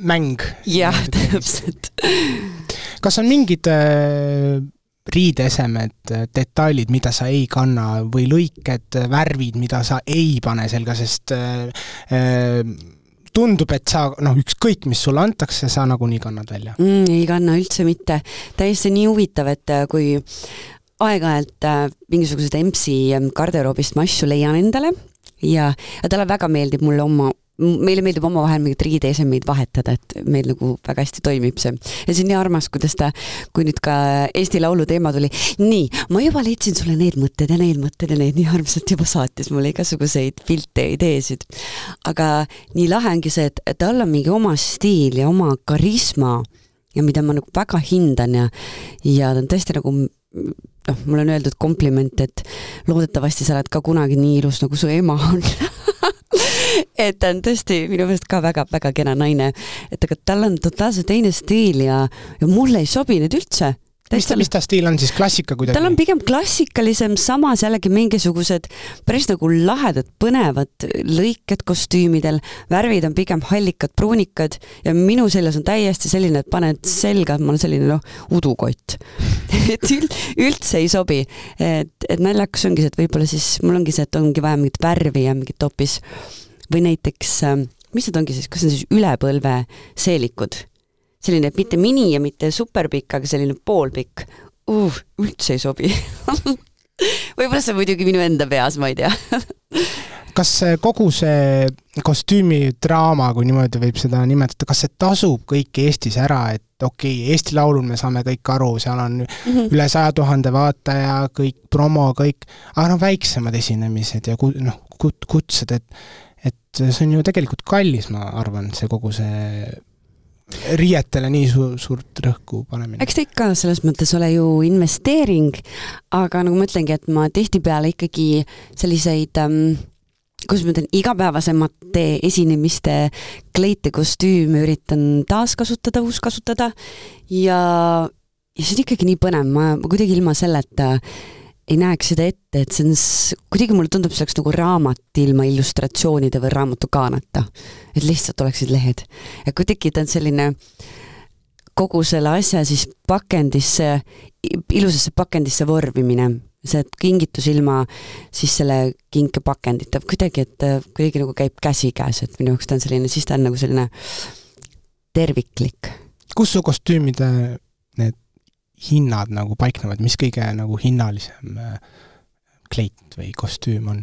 mäng. jah, täpselt. kas on mingid äh, riideesemed, detailid, mida sa ei kanna või lõiked, värvid, mida sa ei pane selga, sest äh, äh, tundub, et sa noh, ükskõik, mis sulle antakse, sa nagunii kannad välja mm,. ei kanna üldse mitte. täiesti nii huvitav, et äh, kui aeg-ajalt äh, mingisugused EMS-i garderoobist ma asju leian endale ja, ja talle väga meeldib mulle oma meile meeldib omavahel mingeid riideesemeid vahetada, et meil nagu väga hästi toimib see. ja see on nii armas, kuidas ta, kui nüüd ka Eesti Laulu teema tuli, nii, ma juba leidsin sulle need mõtted ja need mõtted ja need nii armsalt juba saatis mulle igasuguseid pilte ja ideesid. aga nii lahe ongi see, et tal on mingi oma stiil ja oma karisma ja mida ma nagu väga hindan ja, ja ta on tõesti nagu noh, mulle on öeldud kompliment, et loodetavasti sa oled ka kunagi nii ilus, nagu su ema on et ta on tõesti minu meelest ka väga-väga kena naine, et aga tal on totaalselt teine stiil ja, ja mulle ei sobi need üldse mis ta, mis ta stiil on siis, klassika kuidagi? tal on pigem klassikalisem, samas jällegi mingisugused päris nagu lahedad, põnevad lõiked kostüümidel, värvid on pigem hallikad, pruunikad ja minu seljas on täiesti selline, et paned selga, et ma olen selline noh, udukott et üld, üldse ei sobi. et, et naljakas ongi see, et võib-olla siis mul ongi see, et ongi vaja mingit värvi ja mingit hoopis või näiteks, ähm, mis need ongi siis, kas see on siis ülepõlve seelikud? selline mitte mini ja mitte superpikk, aga selline poolpikk uh,, üldse ei sobi võib-olla see on muidugi minu enda peas, ma ei tea kas kogu see kostüümidraama, kui niimoodi võib seda nimetada, kas see tasub kõik Eestis ära, et okei okay,, Eesti Laulul me saame kõik aru, seal on mm -hmm. üle saja tuhande vaataja, kõik promo, kõik, aga noh, väiksemad esinemised ja noh, kut-, kutsed, et et see on ju tegelikult kallis, ma arvan, see kogu see riietele nii su-, suurt rõhku panemine. eks ta ikka selles mõttes ole ju investeering, aga nagu ma ütlengi, et ma tihtipeale ikkagi selliseid ähm, kuidas ma ütlen, igapäevasemate esinemiste kleite, kostüüme üritan taaskasutada, uuskasutada ja, ja see on ikkagi nii põnev, ma, ma kuidagi ilma selleta äh, ei näeks seda ette, et see on, kuidagi mulle tundub, see oleks nagu raamat ilma illustratsioonide või raamatu kaaneta. et lihtsalt oleksid lehed. ja kuidagi ta on selline kogu selle asja siis pakendisse, ilusasse pakendisse vormimine, see kingitus ilma siis selle kinkepakendita, kuidagi, et kuidagi nagu käib käsikäes, et minu jaoks ta on selline, siis ta on nagu selline terviklik. kus su kostüümide need hinnad nagu paiknevad, mis kõige nagu hinnalisem äh, kleit või kostüüm on?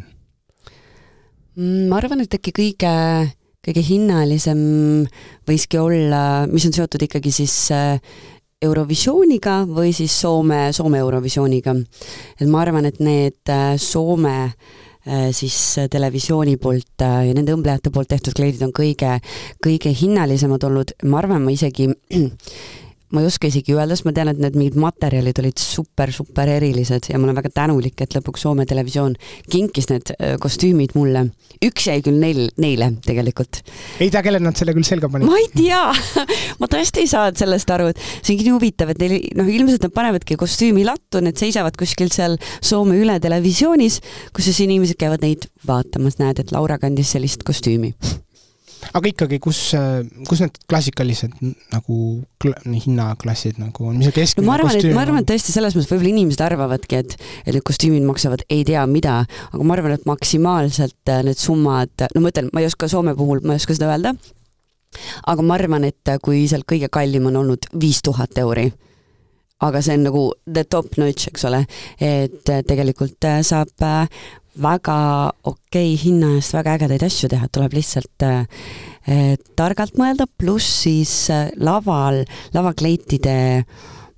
Mm, ma arvan, et äkki kõige, kõige hinnalisem võiski olla, mis on seotud ikkagi siis äh, Eurovisiooniga või siis Soome, Soome Eurovisiooniga. et ma arvan, et need äh, Soome siis televisiooni poolt ja nende õmblejate poolt tehtud kleidid on kõige, kõige hinnalisemad olnud, ma arvan, ma isegi ma ei oska isegi öelda, sest ma tean, et need mingid materjalid olid super-super erilised ja ma olen väga tänulik, et lõpuks Soome Televisioon kinkis need äh, kostüümid mulle. üks jäi küll neil, neile tegelikult. ei tea, kellele nad selle küll selga panid? ma ei tea ma tõesti ei saanud sellest aru, et see ongi nii huvitav, et neil, noh, ilmselt nad panevadki kostüümi lattu, need seisavad kuskil seal Soome üle televisioonis, kus siis inimesed käivad neid vaatamas, näed, et Laura kandis sellist kostüümi aga ikkagi, kus, kus need klassikalised nagu kl hinnaklassid nagu on, mis see keskmine no ma arvan, et ma arvan, et tõesti selles mõttes võib-olla inimesed arvavadki, et, et need kostüümid maksavad ei tea mida, aga ma arvan, et maksimaalselt äh, need summad, no ma ütlen, ma ei oska Soome puhul, ma ei oska seda öelda, aga ma arvan, et äh, kui seal kõige kallim on olnud viis tuhat euri, aga see on nagu the top notch, eks ole, et äh, tegelikult äh, saab äh, väga okei hinna eest väga ägedaid asju teha, tuleb lihtsalt äh, äh, targalt mõelda, pluss siis äh, laval, lavakleitide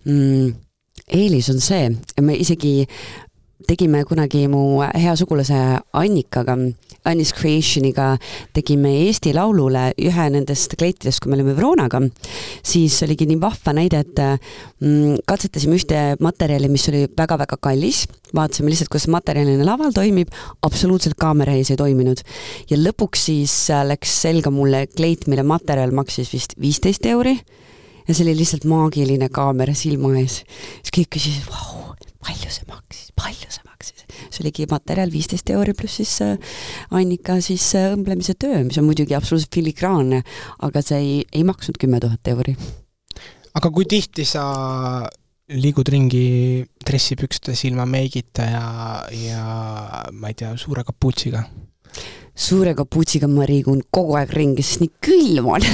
mm, eelis on see, me isegi tegime kunagi mu hea sugulase Annikaga, Annis Creationiga tegime Eesti Laulule ühe nendest kleitidest, kui me olime Veronaga, siis oligi nii vahva näide, et mm, katsetasime ühte materjali, mis oli väga-väga kallis, vaatasime lihtsalt, kuidas materjalina laval toimib, absoluutselt kaamera ees ei toiminud. ja lõpuks siis äh, läks selga mulle kleit, mille materjal maksis vist viisteist euri ja see oli lihtsalt maagiline kaamera silma ees. siis kõik küsisid, vau, palju see maksis, palju see maksis. See oligi materjal viisteist euri pluss siis äh, Annika siis äh, õmblemise töö, mis on muidugi absoluutselt filigraanne, aga see ei, ei maksnud kümme tuhat euri. aga kui tihti sa liigud ringi dressipükstes ilma meigita ja, ja ma ei tea, suure kapuutsiga? suure kapuutsiga ma liigun kogu aeg ringi, sest nii külm on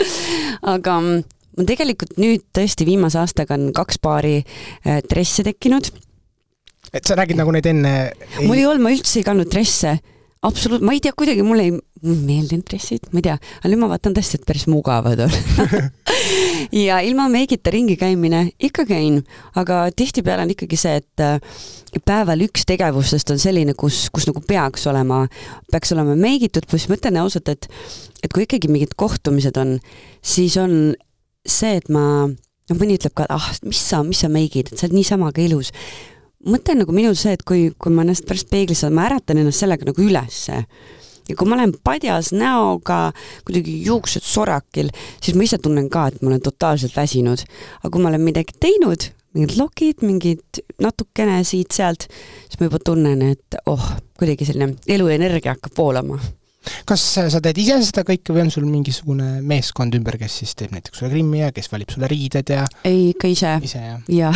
aga mm, mul tegelikult nüüd tõesti viimase aastaga on kaks paari äh, dresse tekkinud. Et sa räägid nagu neid enne ei... mul ei olnud, ma üldse ei kandnud dresse, absoluut, ma ei tea, kuidagi mulle ei meeldinud dressid, ma ei tea, aga nüüd ma vaatan tõesti, et päris mugavad on. Ja ilma meigita ringi käimine ikka käin, aga tihtipeale on ikkagi see, et äh, päeval üks tegevustest on selline, kus, kus nagu peaks olema, peaks olema meigitud, pluss ma ütlen ausalt, et et kui ikkagi mingid kohtumised on, siis on see, et ma, noh, mõni ütleb ka, ah, mis sa, mis sa meigid, et sa oled niisama ka ilus. Mõte on nagu minul see, et kui, kui ma ennast pärast peeglisse, ma äratan ennast sellega nagu ülesse. ja kui ma olen padjas näoga, kuidagi juuksed sorakil, siis ma ise tunnen ka, et ma olen totaalselt väsinud. aga kui ma olen midagi teinud, mingid lokid, mingid natukene siit-sealt, siis ma juba tunnen, et oh, kuidagi selline eluenergia hakkab voolama kas sa teed ise seda kõike või on sul mingisugune meeskond ümber, kes siis teeb näiteks sulle grimmi ja kes valib sulle riided ja ei, ikka ise. ise, jah? jaa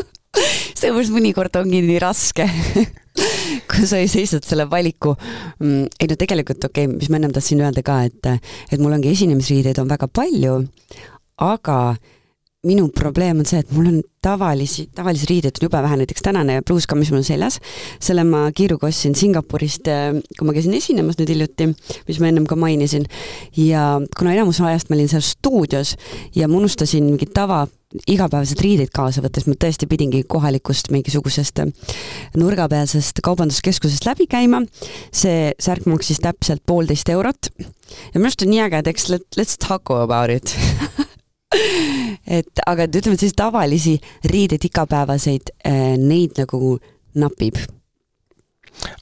seepärast mõnikord ongi nii raske kui sa ei seisad selle valiku mm,. ei no tegelikult okei okay,, mis ma ennem tahtsin öelda ka, et, et mul ongi esinemisriideid on väga palju, aga minu probleem on see, et mul on tavalisi, tavalisi riideid on jube vähe, näiteks tänane pruuska, mis mul seljas, selle ma kiiruga ostsin Singapurist, kui ma käisin esinemas nüüd hiljuti, mis ma ennem ka mainisin, ja kuna enamus ajast ma olin seal stuudios ja ma unustasin mingid tava, igapäevased riideid kaasa võttes, ma tõesti pidingi kohalikust mingisugusest nurgapealsest kaubanduskeskusest läbi käima, see särk maksis täpselt poolteist eurot. Ja minu arust on nii äge, et eks let, let's talk about it. Et aga ütleme, et selliseid tavalisi riideid, igapäevaseid, äh, neid nagu napib.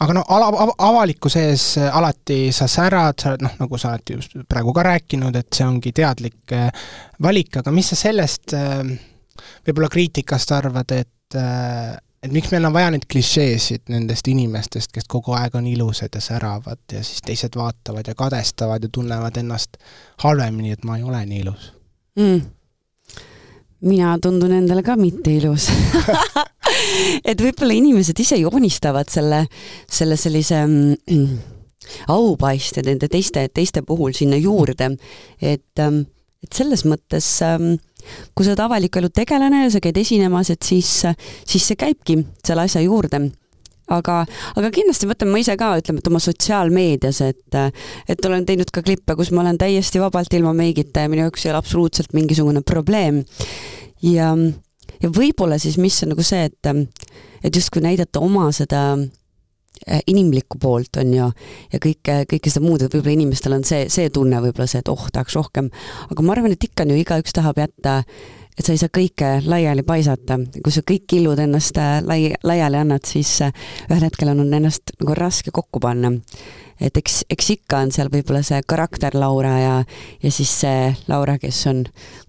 Aga no ala, av, avalikkuse ees alati sa särad, sa oled noh, nagu sa oled just praegu ka rääkinud, et see ongi teadlik äh, valik, aga mis sa sellest äh, võib-olla kriitikast arvad, et et miks meil on vaja neid klišeesid nendest inimestest, kes kogu aeg on ilusad ja säravad ja siis teised vaatavad ja kadestavad ja tunnevad ennast halvemini, et ma ei ole nii ilus mm.? Mina tundun endale ka mitte ilus. Et võib-olla inimesed ise joonistavad selle, selle sellise mm, aupaiste nende teiste, teiste puhul sinna juurde, et, et selles mõttes kui sa oled avaliku elu tegelane ja sa käid esinemas, et siis, siis see käibki selle asja juurde aga, aga kindlasti mõtlen ma ise ka, ütleme, et oma sotsiaalmeedias, et et olen teinud ka klippe, kus ma olen täiesti vabalt ilma meigita ja minu jaoks ei ole absoluutselt mingisugune probleem. ja, ja võib-olla siis, mis on nagu see, et et justkui näidata oma seda äh, inimlikku poolt, on ju, ja kõike, kõike seda muud, et võib-olla inimestel on see, see tunne võib-olla see, et oh, tahaks rohkem, aga ma arvan, et ikka on ju, igaüks tahab jätta et sa ei saa kõike laiali paisata, kui sa kõik killud ennast äh, lai-, laiali annad, siis äh, ühel hetkel on ennast nagu raske kokku panna. et eks, eks ikka on seal võib-olla see karakter Laura ja, ja siis see Laura, kes on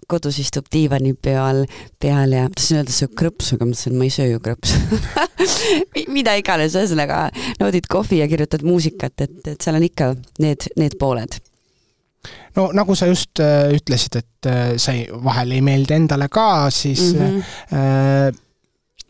kodus istub diivani peal, peal ja tahtsin öelda, sööb krõpsu, aga mõtlesin, ma ei söö ju krõpsu mida iganes, ühesõnaga naudid kohvi ja kirjutad muusikat, et, et seal on ikka need, need pooled no nagu sa just äh, ütlesid, et äh, sa ei, vahel ei meeldi endale ka, siis mm -hmm. äh,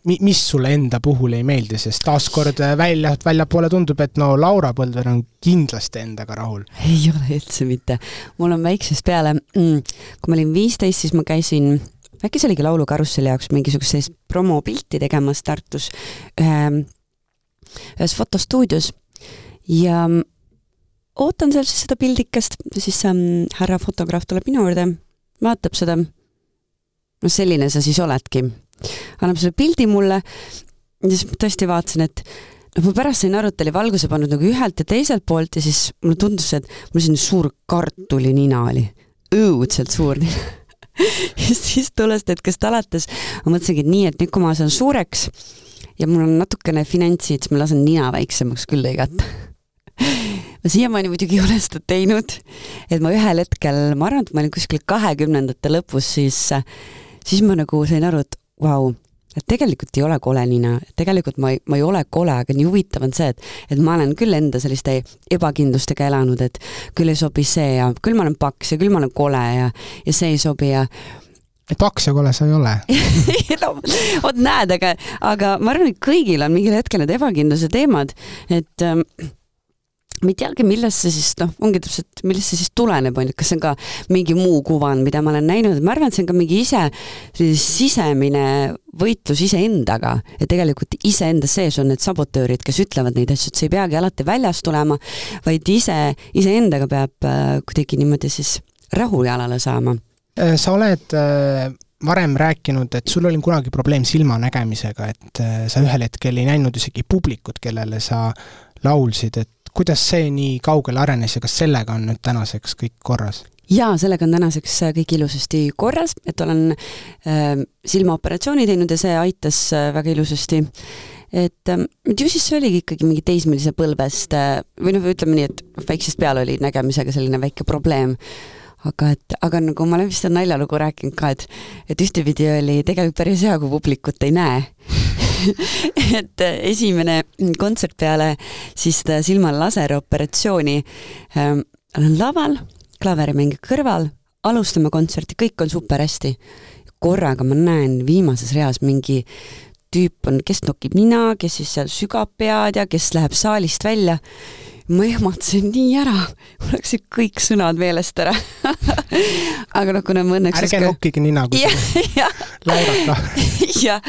mi-, mis sulle enda puhul ei meeldi, sest taaskord äh, välja, väljapoole tundub, et no Laura Põldver on kindlasti endaga rahul. ei ole üldse mitte. mul on väiksest peale mm,, kui ma olin viisteist, siis ma käisin äkki see oligi Laulukarusselli jaoks mingisugust promopilti tegemas Tartus ühe, ühes fotostuudios ja ootan seal siis seda pildikest, siis ähm, härra fotograaf tuleb minu juurde, vaatab seda, no selline sa siis oledki. annab selle pildi mulle ja siis tõesti vaatasin, et noh, ma pärast sain aru, et ta oli valguse pannud nagu ühelt ja teiselt poolt ja siis mulle tundus, et mul selline suur kartulinina oli, õudselt suur nina. Ja siis tollest hetkest alates ma mõtlesingi, et nii, et nüüd, kui ma saan suureks ja mul on natukene finantsi, siis ma lasen nina väiksemaks küll lõigata ma siiamaani muidugi ei ole seda teinud, et ma ühel hetkel, ma arvan, et ma olin kuskil kahekümnendate lõpus, siis, siis ma nagu sain aru, et vau wow,, et tegelikult ei ole kole nina, tegelikult ma ei, ma ei ole kole, aga nii huvitav on see, et et ma olen küll enda selliste ebakindlustega elanud, et küll ei sobi see ja küll ma olen paks ja küll ma olen kole ja, ja see ei sobi ja paks ja kole sa ei ole. No vot näed, aga, aga ma arvan, et kõigil on mingil hetkel need ebakindluse teemad, et ähm, ma ei teagi, millest see siis noh, ongi täpselt, millest see siis tuleneb, on ju, kas see on ka mingi muu kuvand, mida ma olen näinud, ma arvan, et see on ka mingi ise, sisemine võitlus iseendaga. Ja tegelikult iseenda sees on need sabotöörid, kes ütlevad neid asju, et see ei peagi alati väljast tulema, vaid ise, iseendaga peab äh, kuidagi niimoodi siis rahu jalale saama. Äh, sa oled äh varem rääkinud, et sul oli kunagi probleem silmanägemisega, et äh, sa ühel hetkel ei näinud isegi publikut, kellele sa laulsid, et kuidas see nii kaugele arenes ja kas sellega on nüüd tänaseks kõik korras? jaa, sellega on tänaseks äh, kõik ilusasti korras, et olen äh, silmaoperatsiooni teinud ja see aitas äh, väga ilusasti. et äh, ju siis see oligi ikkagi mingi teismelise põlvest äh, või noh, ütleme nii, et väiksest peale oli nägemisega selline väike probleem aga et, aga nagu ma olen vist seda naljalugu rääkinud ka, et, et ühtepidi oli tegelikult päris hea, kui publikut ei näe et äh, esimene kontsert peale siis seda silma laseroperatsiooni ähm, olen laval, klaverimängija kõrval, alustame kontserti, kõik on super hästi. korraga ma näen viimases reas mingi tüüp on, kes nokib nina, kes siis seal sügab pead ja kes läheb saalist välja ma ehmatasin nii ära, mul läksid kõik sõnad meelest ära aga noh, kuna ma õnneks ärge nokkige nina, kui laulata. jah,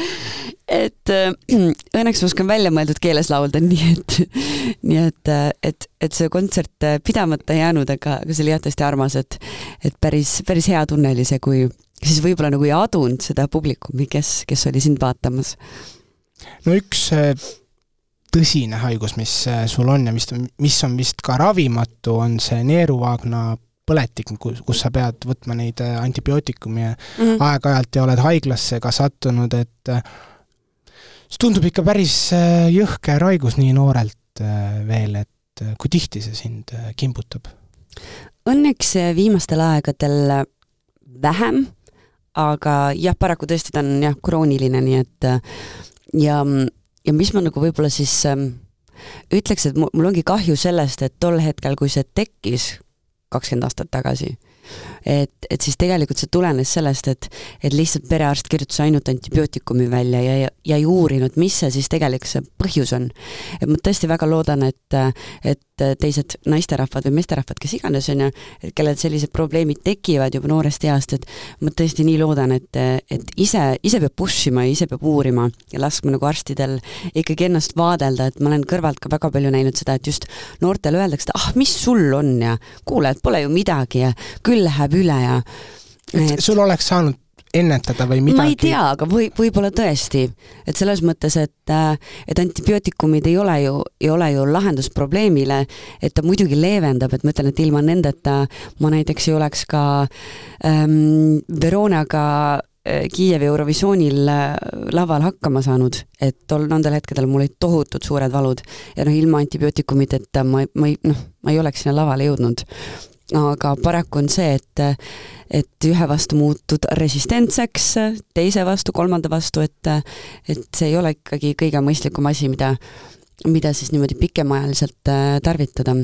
et äh, õnneks ma oskan väljamõeldud keeles laulda, nii et, nii et, äh, et, et see kontsert äh, pidamata ei jäänud, aga, aga see oli jah tõesti armas, et et päris, päris hea tunne oli see, kui siis võib-olla nagu ei adunud seda publikumi, kes, kes oli sind vaatamas. no üks tõsine haigus, mis äh, sul on ja mis, mis on vist ka ravimatu, on see neeruvaagna põletik, kus, kus sa pead võtma neid äh, antibiootikume mm -hmm. aeg-ajalt ja oled haiglasse ka sattunud, et äh, see tundub ikka päris jõhker haigus nii noorelt veel, et kui tihti see sind kimbutab? Õnneks viimastel aegadel vähem, aga jah, paraku tõesti ta on jah, krooniline, nii et ja ja mis ma nagu võib-olla siis ähm, ütleks, et mul ongi kahju sellest, et tol hetkel, kui see tekkis kakskümmend aastat tagasi, et, et siis tegelikult see tulenes sellest, et, et lihtsalt perearst kirjutas ainult antibiootikumi välja ja, ja, ja ei uurinud, mis see siis tegelik see põhjus on. et ma tõesti väga loodan, et, et teised naisterahvad või meesterahvad, kes iganes, on ju, kellel sellised probleemid tekivad juba noorest east, et ma tõesti nii loodan, et, et ise, ise peab push ima ja ise peab uurima ja laskma nagu arstidel ikkagi ennast vaadelda, et ma olen kõrvalt ka väga palju näinud seda, et just noortele öeldakse, et ah, mis sul on ja kuule, et pole ju midagi ja küll küll läheb üle ja et, et sul oleks saanud ennetada või midagi? ma ei tea, aga või, võib-olla tõesti. et selles mõttes, et, äh, et antibiootikumid ei ole ju, ei ole ju lahendus probleemile, et ta muidugi leevendab, et ma ütlen, et ilma nendeta ma näiteks ei oleks ka ähm, Veronaga äh, Kiievi Eurovisioonil äh, laval hakkama saanud, et tol, nendel hetkedel mul olid tohutud suured valud ja noh, ilma antibiootikumideta ma, ma ei, noh, ma ei oleks sinna lavale jõudnud aga paraku on see, et et ühe vastu muutud resistentseks, teise vastu, kolmanda vastu, et et see ei ole ikkagi kõige mõistlikum asi, mida mida siis niimoodi pikemaajaliselt äh, tarvitada.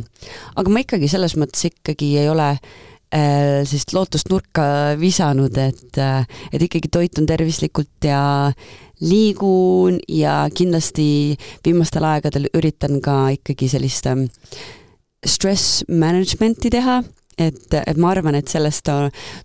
aga ma ikkagi selles mõttes ikkagi ei ole äh, sellist lootust nurka visanud, et, et ikkagi toitun tervislikult ja liigun ja kindlasti viimastel aegadel üritan ka ikkagi sellist stress management'i teha et, et ma arvan, et sellest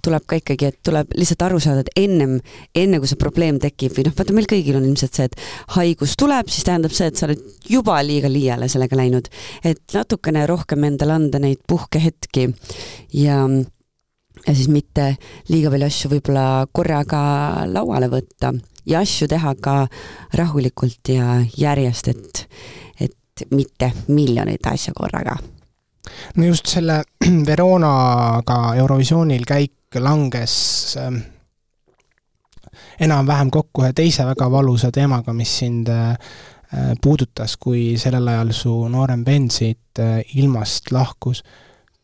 tuleb ka ikkagi, et tuleb lihtsalt aru saada, et ennem, enne kui see probleem tekib või noh, vaata meil kõigil on ilmselt see, et haigus tuleb, siis tähendab see, et sa oled juba liiga liiale sellega läinud. et natukene rohkem endale anda neid puhkehetki ja ja siis mitte liiga palju asju võib-olla korraga lauale võtta ja asju teha ka rahulikult ja järjest, et, et mitte miljoneid asju korraga no just selle Veronaga Eurovisioonil käik langes ähm, enam-vähem kokku ühe teise väga valusa teemaga, mis sind äh, puudutas, kui sellel ajal su noorem vend siit äh, ilmast lahkus.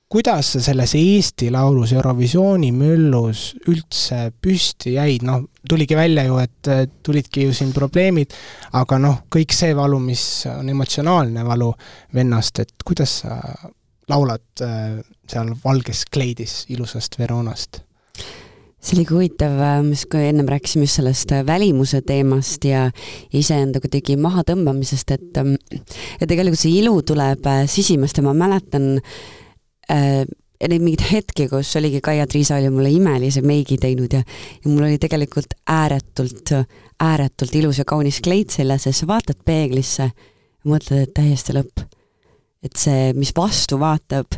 kuidas sa selles Eesti Laulus Eurovisiooni müllus üldse püsti jäid, noh, tuligi välja ju, et äh, tulidki ju siin probleemid, aga noh, kõik see valu, mis on emotsionaalne valu vennast, et kuidas sa laulad äh, seal valges kleidis ilusast Veronast? see oli ka huvitav, äh, kui ennem rääkisime just sellest äh, välimuse teemast ja iseenda kuidagi mahatõmbamisest, et ähm, ja tegelikult see ilu tuleb sisimast ja ma mäletan äh, neid mingeid hetki, kus oligi Kaia-Triisa oli mulle imelise meigi teinud ja ja mul oli tegelikult ääretult, ääretult ilus ja kaunis kleit seljas ja sa vaatad peeglisse ja mõtled, et täiesti lõpp et see, mis vastu vaatab,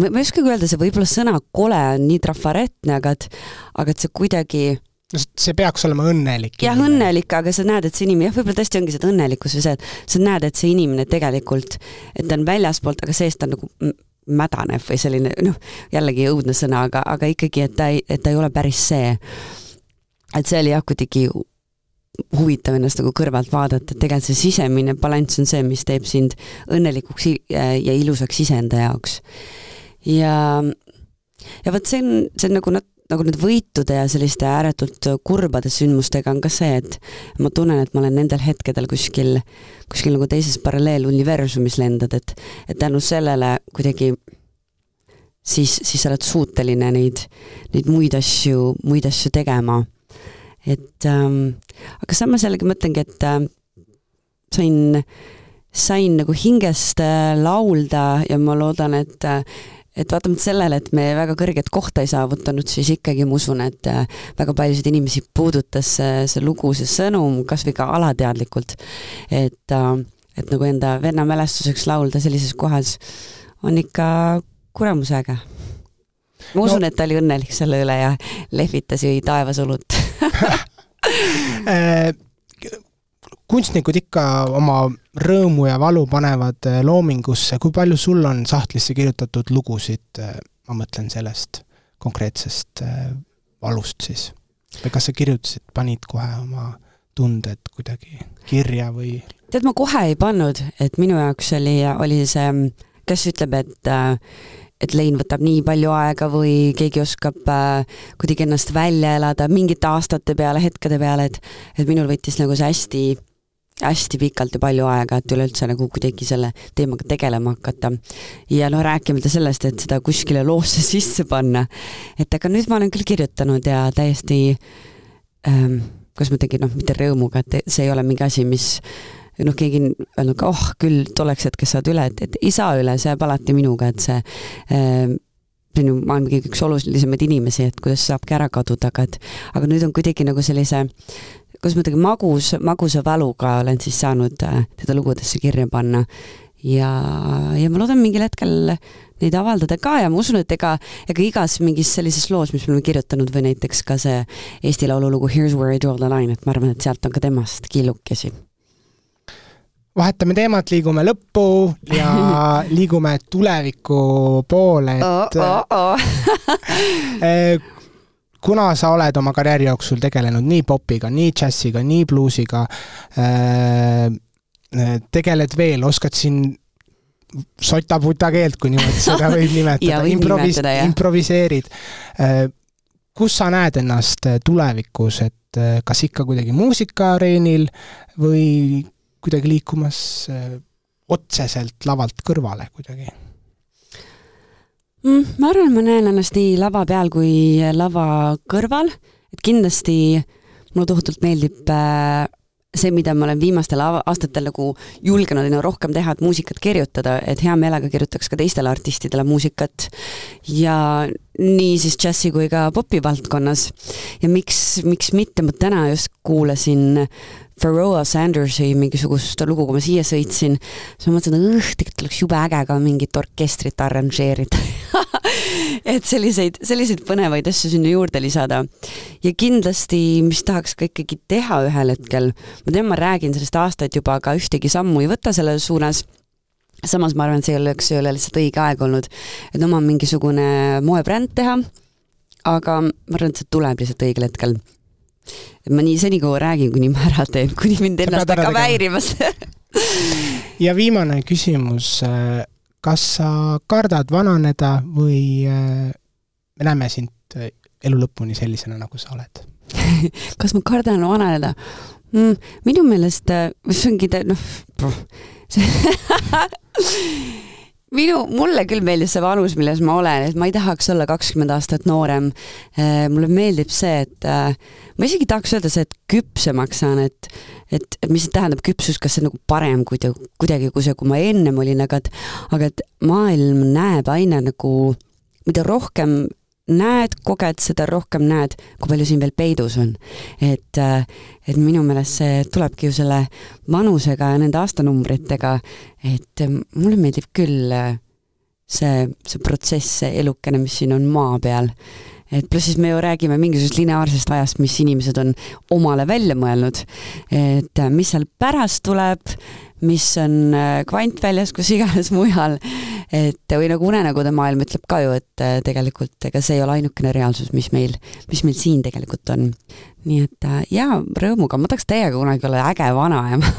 ma ei oskagi öelda, see võib-olla sõna kole on nii trafaretne, aga et, aga et see kuidagi see peaks olema õnnelik. jah, õnnelik, aga sa näed, et see inimene, jah, võib-olla tõesti ongi see õnnelikkus või see, et sa näed, et see inimene tegelikult, et ta on väljaspoolt, aga seest ta on nagu mädanev või selline noh, jällegi õudne sõna, aga, aga ikkagi, et ta ei, et ta ei ole päris see. et see oli jah, kuidagi huvitav ennast nagu kõrvalt vaadata, et tegelikult see sisemine balanss on see, mis teeb sind õnnelikuks ja ilusaks iseenda jaoks. ja, ja vot see on, see on nagu nat-, nagu need võitude ja selliste ääretult kurbade sündmustega on ka see, et ma tunnen, et ma olen nendel hetkedel kuskil, kuskil nagu teises paralleeluniversumis lendad, et, et tänu sellele kuidagi siis, siis sa oled suuteline neid, neid muid asju, muid asju tegema et ähm, aga samas jällegi mõtlengi, et äh, sain, sain nagu hingest äh, laulda ja ma loodan, et äh, et vaatamata sellele, et me väga kõrget kohta ei saavutanud, siis ikkagi ma usun, et äh, väga paljusid inimesi puudutas see, see lugu, see sõnum, kas või ka alateadlikult. et, äh, et nagu enda venna mälestuseks laulda sellises kohas on ikka kuramus äge ma usun no., et ta oli õnnelik selle üle ja lehvitas jõi taevas õlut äh, kunstnikud ikka oma rõõmu ja valu panevad äh, loomingusse, kui palju sul on sahtlisse kirjutatud lugusid, äh, ma mõtlen sellest konkreetsest valust siis? või kas sa kirjutasid, panid kohe oma tunded kuidagi kirja või? tead, ma kohe ei pannud, et minu jaoks oli, oli see, kes ütleb, et äh, et lein võtab nii palju aega või keegi oskab äh, kuidagi ennast välja elada mingite aastate peale, hetkede peale, et et minul võttis nagu see hästi hästi pikalt ja palju aega, et üleüldse nagu kuidagi selle teemaga tegelema hakata. ja noh, rääkimata sellest, et seda kuskile loosse sisse panna. et aga nüüd ma olen küll kirjutanud ja täiesti ähm, kuidas ma tegin, noh, mitte rõõmuga, et see ei ole mingi asi, mis noh, keegi on öelnud ka, oh küll tolleks hetkeks saad üle, et, et ei saa üle, see jääb alati minuga, et see äh, see on ju maailma kõige üks olulisemaid inimesi, et kuidas saabki ära kaduda, aga et aga nüüd on kuidagi nagu sellise kuidas ma ütlen, magus, magusa valuga olen siis saanud äh, teda lugudesse kirja panna. ja, ja ma loodan mingil hetkel neid avaldada ka ja ma usun, et ega, ega igas mingis sellises loos, mis me oleme kirjutanud või näiteks ka see Eesti Laulu lugu Here's where I draw the line, et ma arvan, et sealt on ka temast killukesi vahetame teemat, liigume lõppu ja liigume tuleviku poole, et oh, oh, oh. kuna sa oled oma karjääri jooksul tegelenud nii popiga, nii džässiga, nii bluusiga, äh, tegeled veel, oskad siin sotaputa keelt, kui niimoodi seda võib nimetada improvis-, improviseerid. Äh, kus sa näed ennast tulevikus, et kas ikka kuidagi muusikaareenil või kuidagi liikumas äh, otseselt lavalt kõrvale kuidagi? mm,? ma arvan, ma näen ennast nii lava peal kui lava kõrval, et kindlasti mulle tohutult meeldib äh, see, mida ma olen viimastel aastatel nagu julgenud aina rohkem teha, et muusikat kirjutada, et hea meelega kirjutaks ka teistele artistidele muusikat ja nii siis džässi kui ka popi valdkonnas. ja miks, miks mitte, ma täna just kuulasin Pharoah Sandersi mingisugust lugu, kui ma siia sõitsin, siis ma mõtlesin, et õh, tegelikult oleks jube äge ka mingit orkestrit arranžeerida et selliseid, selliseid põnevaid asju sinna juurde lisada. ja kindlasti, mis tahaks ka ikkagi teha ühel hetkel, ma tean, ma räägin sellest aastaid juba, aga ühtegi sammu ei võta selles suunas. Samas ma arvan, et see oleks, ei ole lihtsalt õige aeg olnud, et oma mingisugune moebränd teha, aga ma arvan, et see tuleb lihtsalt õigel hetkel. et ma nii senikaua räägin, kuni ma ära teen, kuni mind ennast hakkab häirima see. Ja viimane küsimus, kas sa kardad vananeda või äh, me näeme sind äh, elu lõpuni sellisena, nagu sa oled? Kas ma kardan vananeda? Mm,? minu meelest, äh, see ongi, noh, minu, mulle küll meeldib see vanus, milles ma olen, et ma ei tahaks olla kakskümmend aastat noorem. Äh, mulle meeldib see, et äh, ma isegi tahaks öelda see, et küpsemaks saan, et et, et mis tähendab küpsus, kas see on nagu parem kuidagi, kuidagi kui see, kui ma ennem olin, aga et aga et maailm näeb aina nagu, mida rohkem näed, koged, seda rohkem näed, kui palju siin veel peidus on. et, äh, et minu meelest see tulebki ju selle vanusega ja nende aastanumbritega, et äh, mulle meeldib küll äh, see, see protsess, see elukene, mis siin on maa peal. et pluss siis me ju räägime mingisugusest lineaarsest ajast, mis inimesed on omale välja mõelnud. et mis seal pärast tuleb, mis on kvantväljas, kus iganes mujal. Et või nagu unenägude maailm ütleb ka ju, et äh, tegelikult ega see ei ole ainukene reaalsus, mis meil, mis meil siin tegelikult on. nii et äh, jaa, rõõmuga, ma tahaks täiega kunagi olla äge vanaema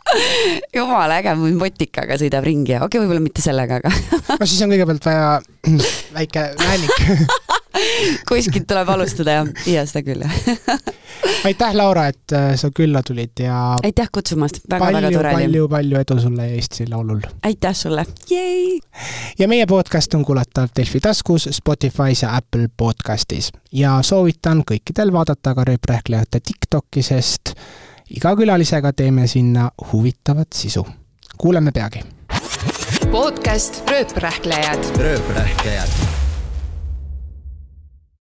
jumala äge, motikaga sõidab ringi. Ja okei okay,, võib-olla mitte sellega, aga no siis on kõigepealt vaja väike männik kuskilt tuleb alustada jah, ja seda küll aitäh, Laura, et äh, sa külla tulid ja aitäh kutsumast väga,, väga-väga tore oli. palju-palju edu sulle Eesti Laulul! aitäh sulle! ja meie podcast on kuulatav Delfi taskus, Spotify's ja Apple podcastis ja soovitan kõikidel vaadata ka rööprähklejate TikTok'i, sest iga külalisega teeme sinna huvitavat sisu. kuuleme peagi! podcast Rööprähklejad. rööprähklejad